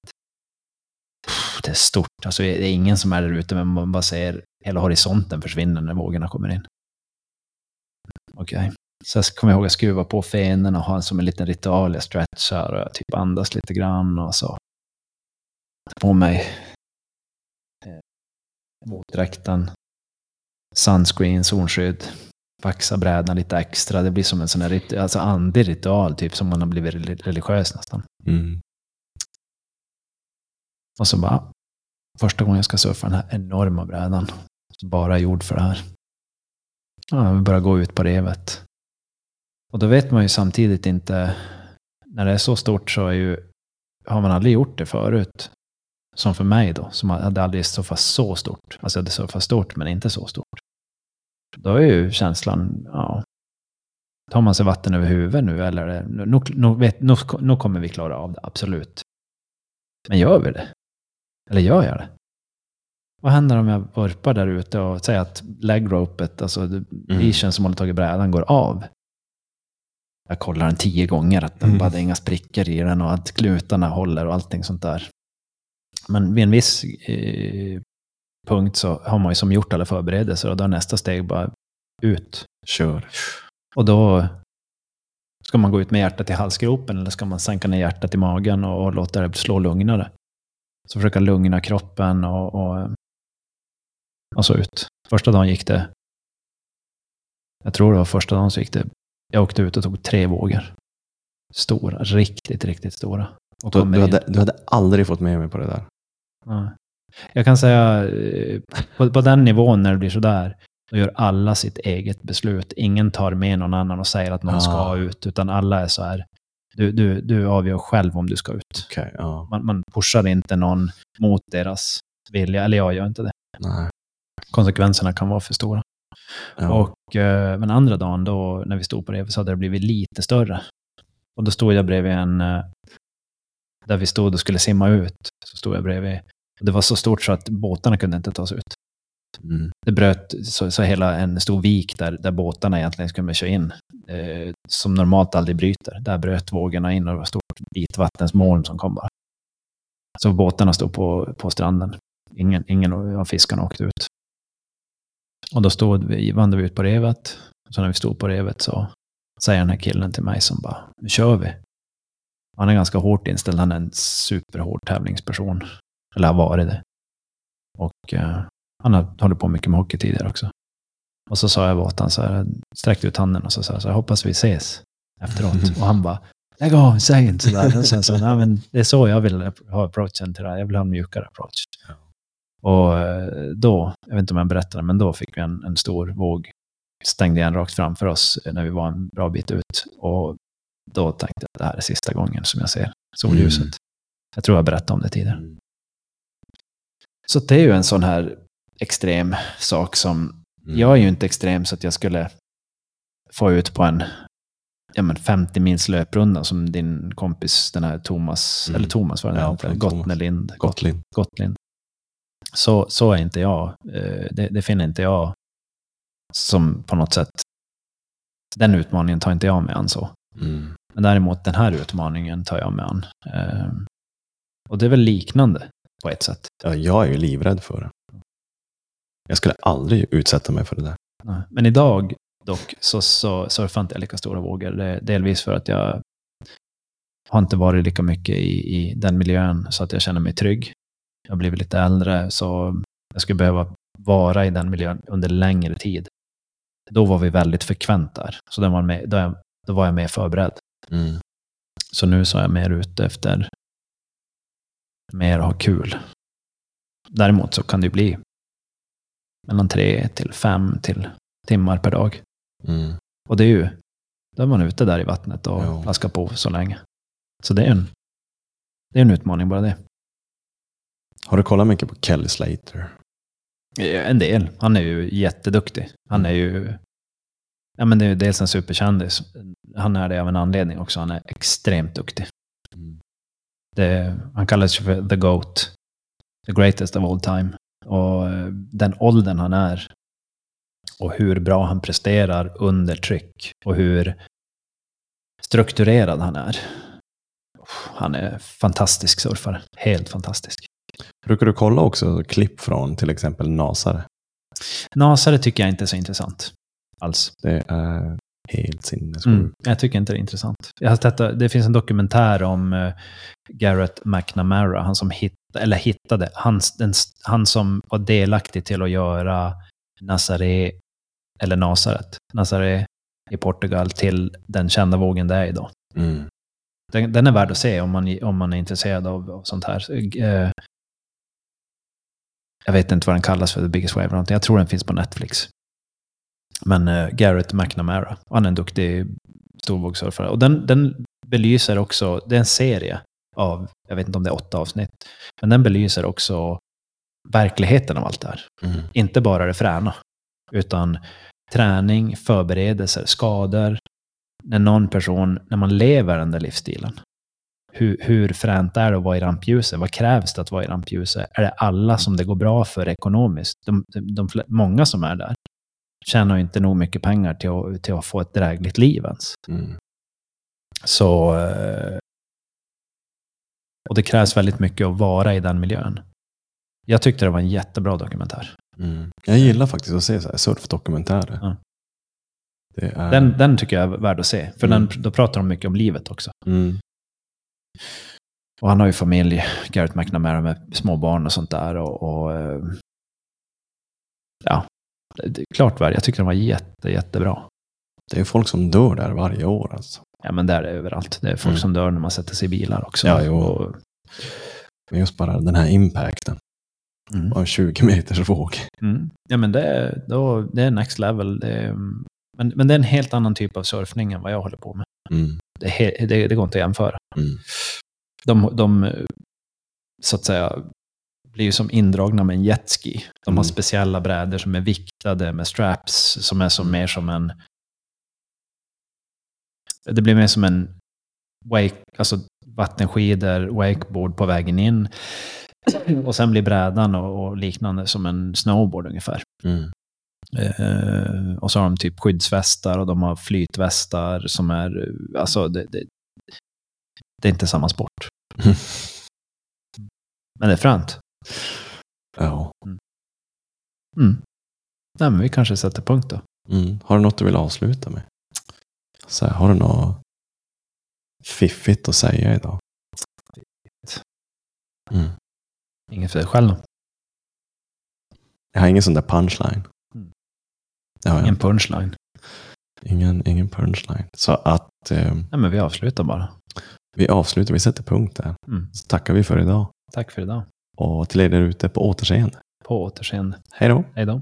Det är stort. Alltså, det är ingen som är där ute, men man bara ser hela horisonten försvinner när vågorna kommer in. Okej. Så jag kommer ihåg att skruva på fenorna och ha som en liten ritual. Jag stretchar och typ andas lite grann och så. På mig eh, våtdräkten, sunscreen, solskydd, vaxa brädan lite extra. Det blir som en sån här rit- alltså andlig ritual, typ som man har blivit reli- religiös nästan. Mm. Och så bara, första gången jag ska surfa den här enorma brädan. Som bara gjord för det här. Ja, vi börjar gå ut på revet. Och då vet man ju samtidigt inte, när det är så stort så är ju, har man aldrig gjort det förut. Som för mig då, som hade aldrig surfat så stort. Alltså jag hade surfat stort, men inte så stort. Då är ju känslan, ja, tar man sig vatten över huvudet nu eller? vet, nu kommer vi klara av det, absolut. Men gör vi det? Eller gör jag det? Vad händer om jag vurpar där ute och säger att legropet, alltså leashen som håller tag i brädan, går av? Jag kollar den tio gånger, att den Mm. bara det är inga sprickor i den och att klutarna håller och allting sånt där. Men vid en viss eh, punkt så har man ju som gjort alla förberedelser och då är nästa steg bara ut. Kör. Och då ska man gå ut med hjärtat i halsgropen eller ska man sänka ner hjärtat i magen och, och låta det slå lugnare? Så försöka lugna kroppen och, och, och så ut. Första dagen gick det, jag tror det var första dagen så gick det, jag åkte ut och tog tre vågor. Stora, riktigt, riktigt stora. Och Du, du, hade, du hade aldrig fått med mig på det där. Ja. Jag kan säga, eh, på, på den nivån när det blir sådär, då gör alla sitt eget beslut. Ingen tar med någon annan och säger att någon Ah. ska ut, utan alla är så här, du, du, du avgör själv om du ska ut. Okej, ja. Man, man pushar inte någon mot deras vilja, eller jag gör inte det. Nej. Konsekvenserna kan vara för stora. Ja. Och, eh, men andra dagen då, när vi stod på det, så hade det blivit lite större. Och då stod jag bredvid en, eh, där vi stod och skulle simma ut, så stod jag bredvid. Det var så stort så att båtarna kunde inte ta sig ut. Mm. Det bröt så, så hela en stor vik där, där båtarna egentligen skulle köra in, eh, som normalt aldrig bryter. Där bröt vågorna in och det var stort vitvattensmoln som kom bara. Så båtarna stod på, på stranden. Ingen, ingen av fiskarna åkte ut. Och då stod vi, vandrade vi ut på revet. Så när vi stod på revet så säger den här killen till mig som bara, nu kör vi. Han är ganska hårt inställd, han är en superhård tävlingsperson. Eller har varit det. Och eh, han har hållit på mycket med hockey tidigare också. Och så sa jag åt honom så här, sträckte ut handen och så sa jag så här, hoppas vi ses efteråt. [LAUGHS] Och han bara, lägg av, säg inte sådär. Och sen så, nej men det är så jag vill ha approachen till det här. Jag vill ha en mjukare approach. Ja. Och eh, då, jag vet inte om jag berättade, men då fick vi en, en stor våg stängde igen rakt framför oss när vi var en bra bit ut. Och då tänkte jag att det här är sista gången som jag ser solljuset. Mm. Jag tror jag berättade om det tidigare. Mm. Så det är ju en sån här extrem sak som, Mm. jag är ju inte extrem så att jag skulle få ut på en ja, men 50 mils löprunda som din kompis, den här Thomas, Mm. eller Thomas var det Ja, Thomas. Gottnelind. Gottlind. Gottlind. Så, så är inte jag. Eh, Det, det finner inte jag som på något sätt, den utmaningen tar inte jag mig an så. Mm. Men däremot den här utmaningen tar jag mig an. Eh, Och det är väl liknande på ett sätt. Ja, jag är ju livrädd för det. Jag skulle aldrig utsätta mig för det där. Nej. Men idag dock så, så surfar inte jag lika stora vågor. Det delvis för att jag har inte varit lika mycket i, i den miljön så att jag känner mig trygg. Jag har blivit lite äldre så jag skulle behöva vara i den miljön under längre tid. Då var vi väldigt frekvent där. Så då var, jag med, då, är- då var jag mer förberedd. Mm. Så nu så är jag mer ute efter mer att ha kul. Däremot så kan det ju bli mellan tre till fem till timmar per dag. Mm. Och det är ju, då är man ute där i vattnet och Ja. plaskar på så länge. Så det är en, det är en utmaning bara det. Har du kollat mycket på Kelly Slater? Eh, En del. Han är ju jätteduktig. Han är ju, ja men det är ju dels en superkändis. Han är det av en anledning också. Han är extremt duktig. Det, han kallas ju för the GOAT. The greatest of all time. Och eh, den åldern han är och hur bra han presterar under tryck och hur strukturerad han är. Han är fantastisk surfare. Helt fantastisk. Brukar du kolla också klipp från till exempel Nasare? Nasare tycker jag inte är så intressant alls. Det är helt sinnessjukt. Mm, jag tycker inte det är intressant. Jag har tittat, det finns en dokumentär om eh, Garrett McNamara, han som hitt, eller hittade, han, den, han som var delaktig till att göra Nazaré, eller Nasaret, Nazaré i Portugal till den kända vågen det är idag. Mm. Den, den är värd att se om man, om man är intresserad av, av sånt här. Eh, jag vet inte vad den kallas för, The Biggest Wave eller någonting. Jag tror den finns på Netflix. Men eh, Garrett McNamara, han är en duktig storvågssurfare. Och den, den belyser också, det är en serie av, jag vet inte om det är åtta avsnitt, men den belyser också verkligheten av allt det här. Mm. Inte bara det fräna, utan träning, förberedelser, skador. När någon person, när man lever den där livsstilen. Hur, hur fränt är det att vara i rampljuset? Vad krävs det att vara i rampljuset? Är det alla som det går bra för ekonomiskt? De, de, de, många som är där tjänar inte nog mycket pengar till att, till att få ett drägligt liv ens. Mm. Så... eh, Och det krävs väldigt mycket att vara i den miljön. Jag tyckte det var en jättebra dokumentär. Mm. Jag gillar faktiskt att se så här surfdokumentärer. Ja. Är... Den, den tycker jag är värd att se. För Mm. den, då pratar de mycket om livet också. Mm. Och han har ju familj, Garrett McNamara, med små barn och sånt där. Och, och eh, ja, klart värd. Jag tycker den var jätte, jättebra. Det är ju folk som dör där varje år alltså. Ja, men där är det överallt. Det är folk Mm. som dör när man sätter sig i bilar också. Ja, jo. Och Men just bara den här impacten Mm. av en 20 meters våg. Mm. Ja, men det, är- då, det är next level. Det är, men, men det är en helt annan typ av surfning än vad jag håller på med. Mm. Det, he, det, det går inte att jämföra. Mm. De, de, så att säga, blir ju som indragna med en jetski. De har Mm. speciella brädor som är viktade med straps som är som mer som en... Det blir mer som en wake, alltså vattenskidor, wakeboard på vägen in. Och sen blir brädan och, och liknande som en snowboard ungefär. Mm. Eh, och så har de typ skyddsvästar och de har flytvästar som är, alltså det, det, det är inte samma sport. Men det är fränt. Ja. Mm. Nej, men vi kanske sätter punkt då. Mm. Har du något du vill avsluta med? Så här, har du något fiffigt att säga idag? Mm. Inget för dig själv då. Jag har ingen sån där punchline. Mm. Ingen punchline. Ingen, ingen punchline. Så att eh, Nej, men vi avslutar bara. vi avslutar, vi sätter punkt där. Mm. Så tackar vi för idag. Tack för idag. Och till er där ute på återseende. På återseende. Hej då! Hej då.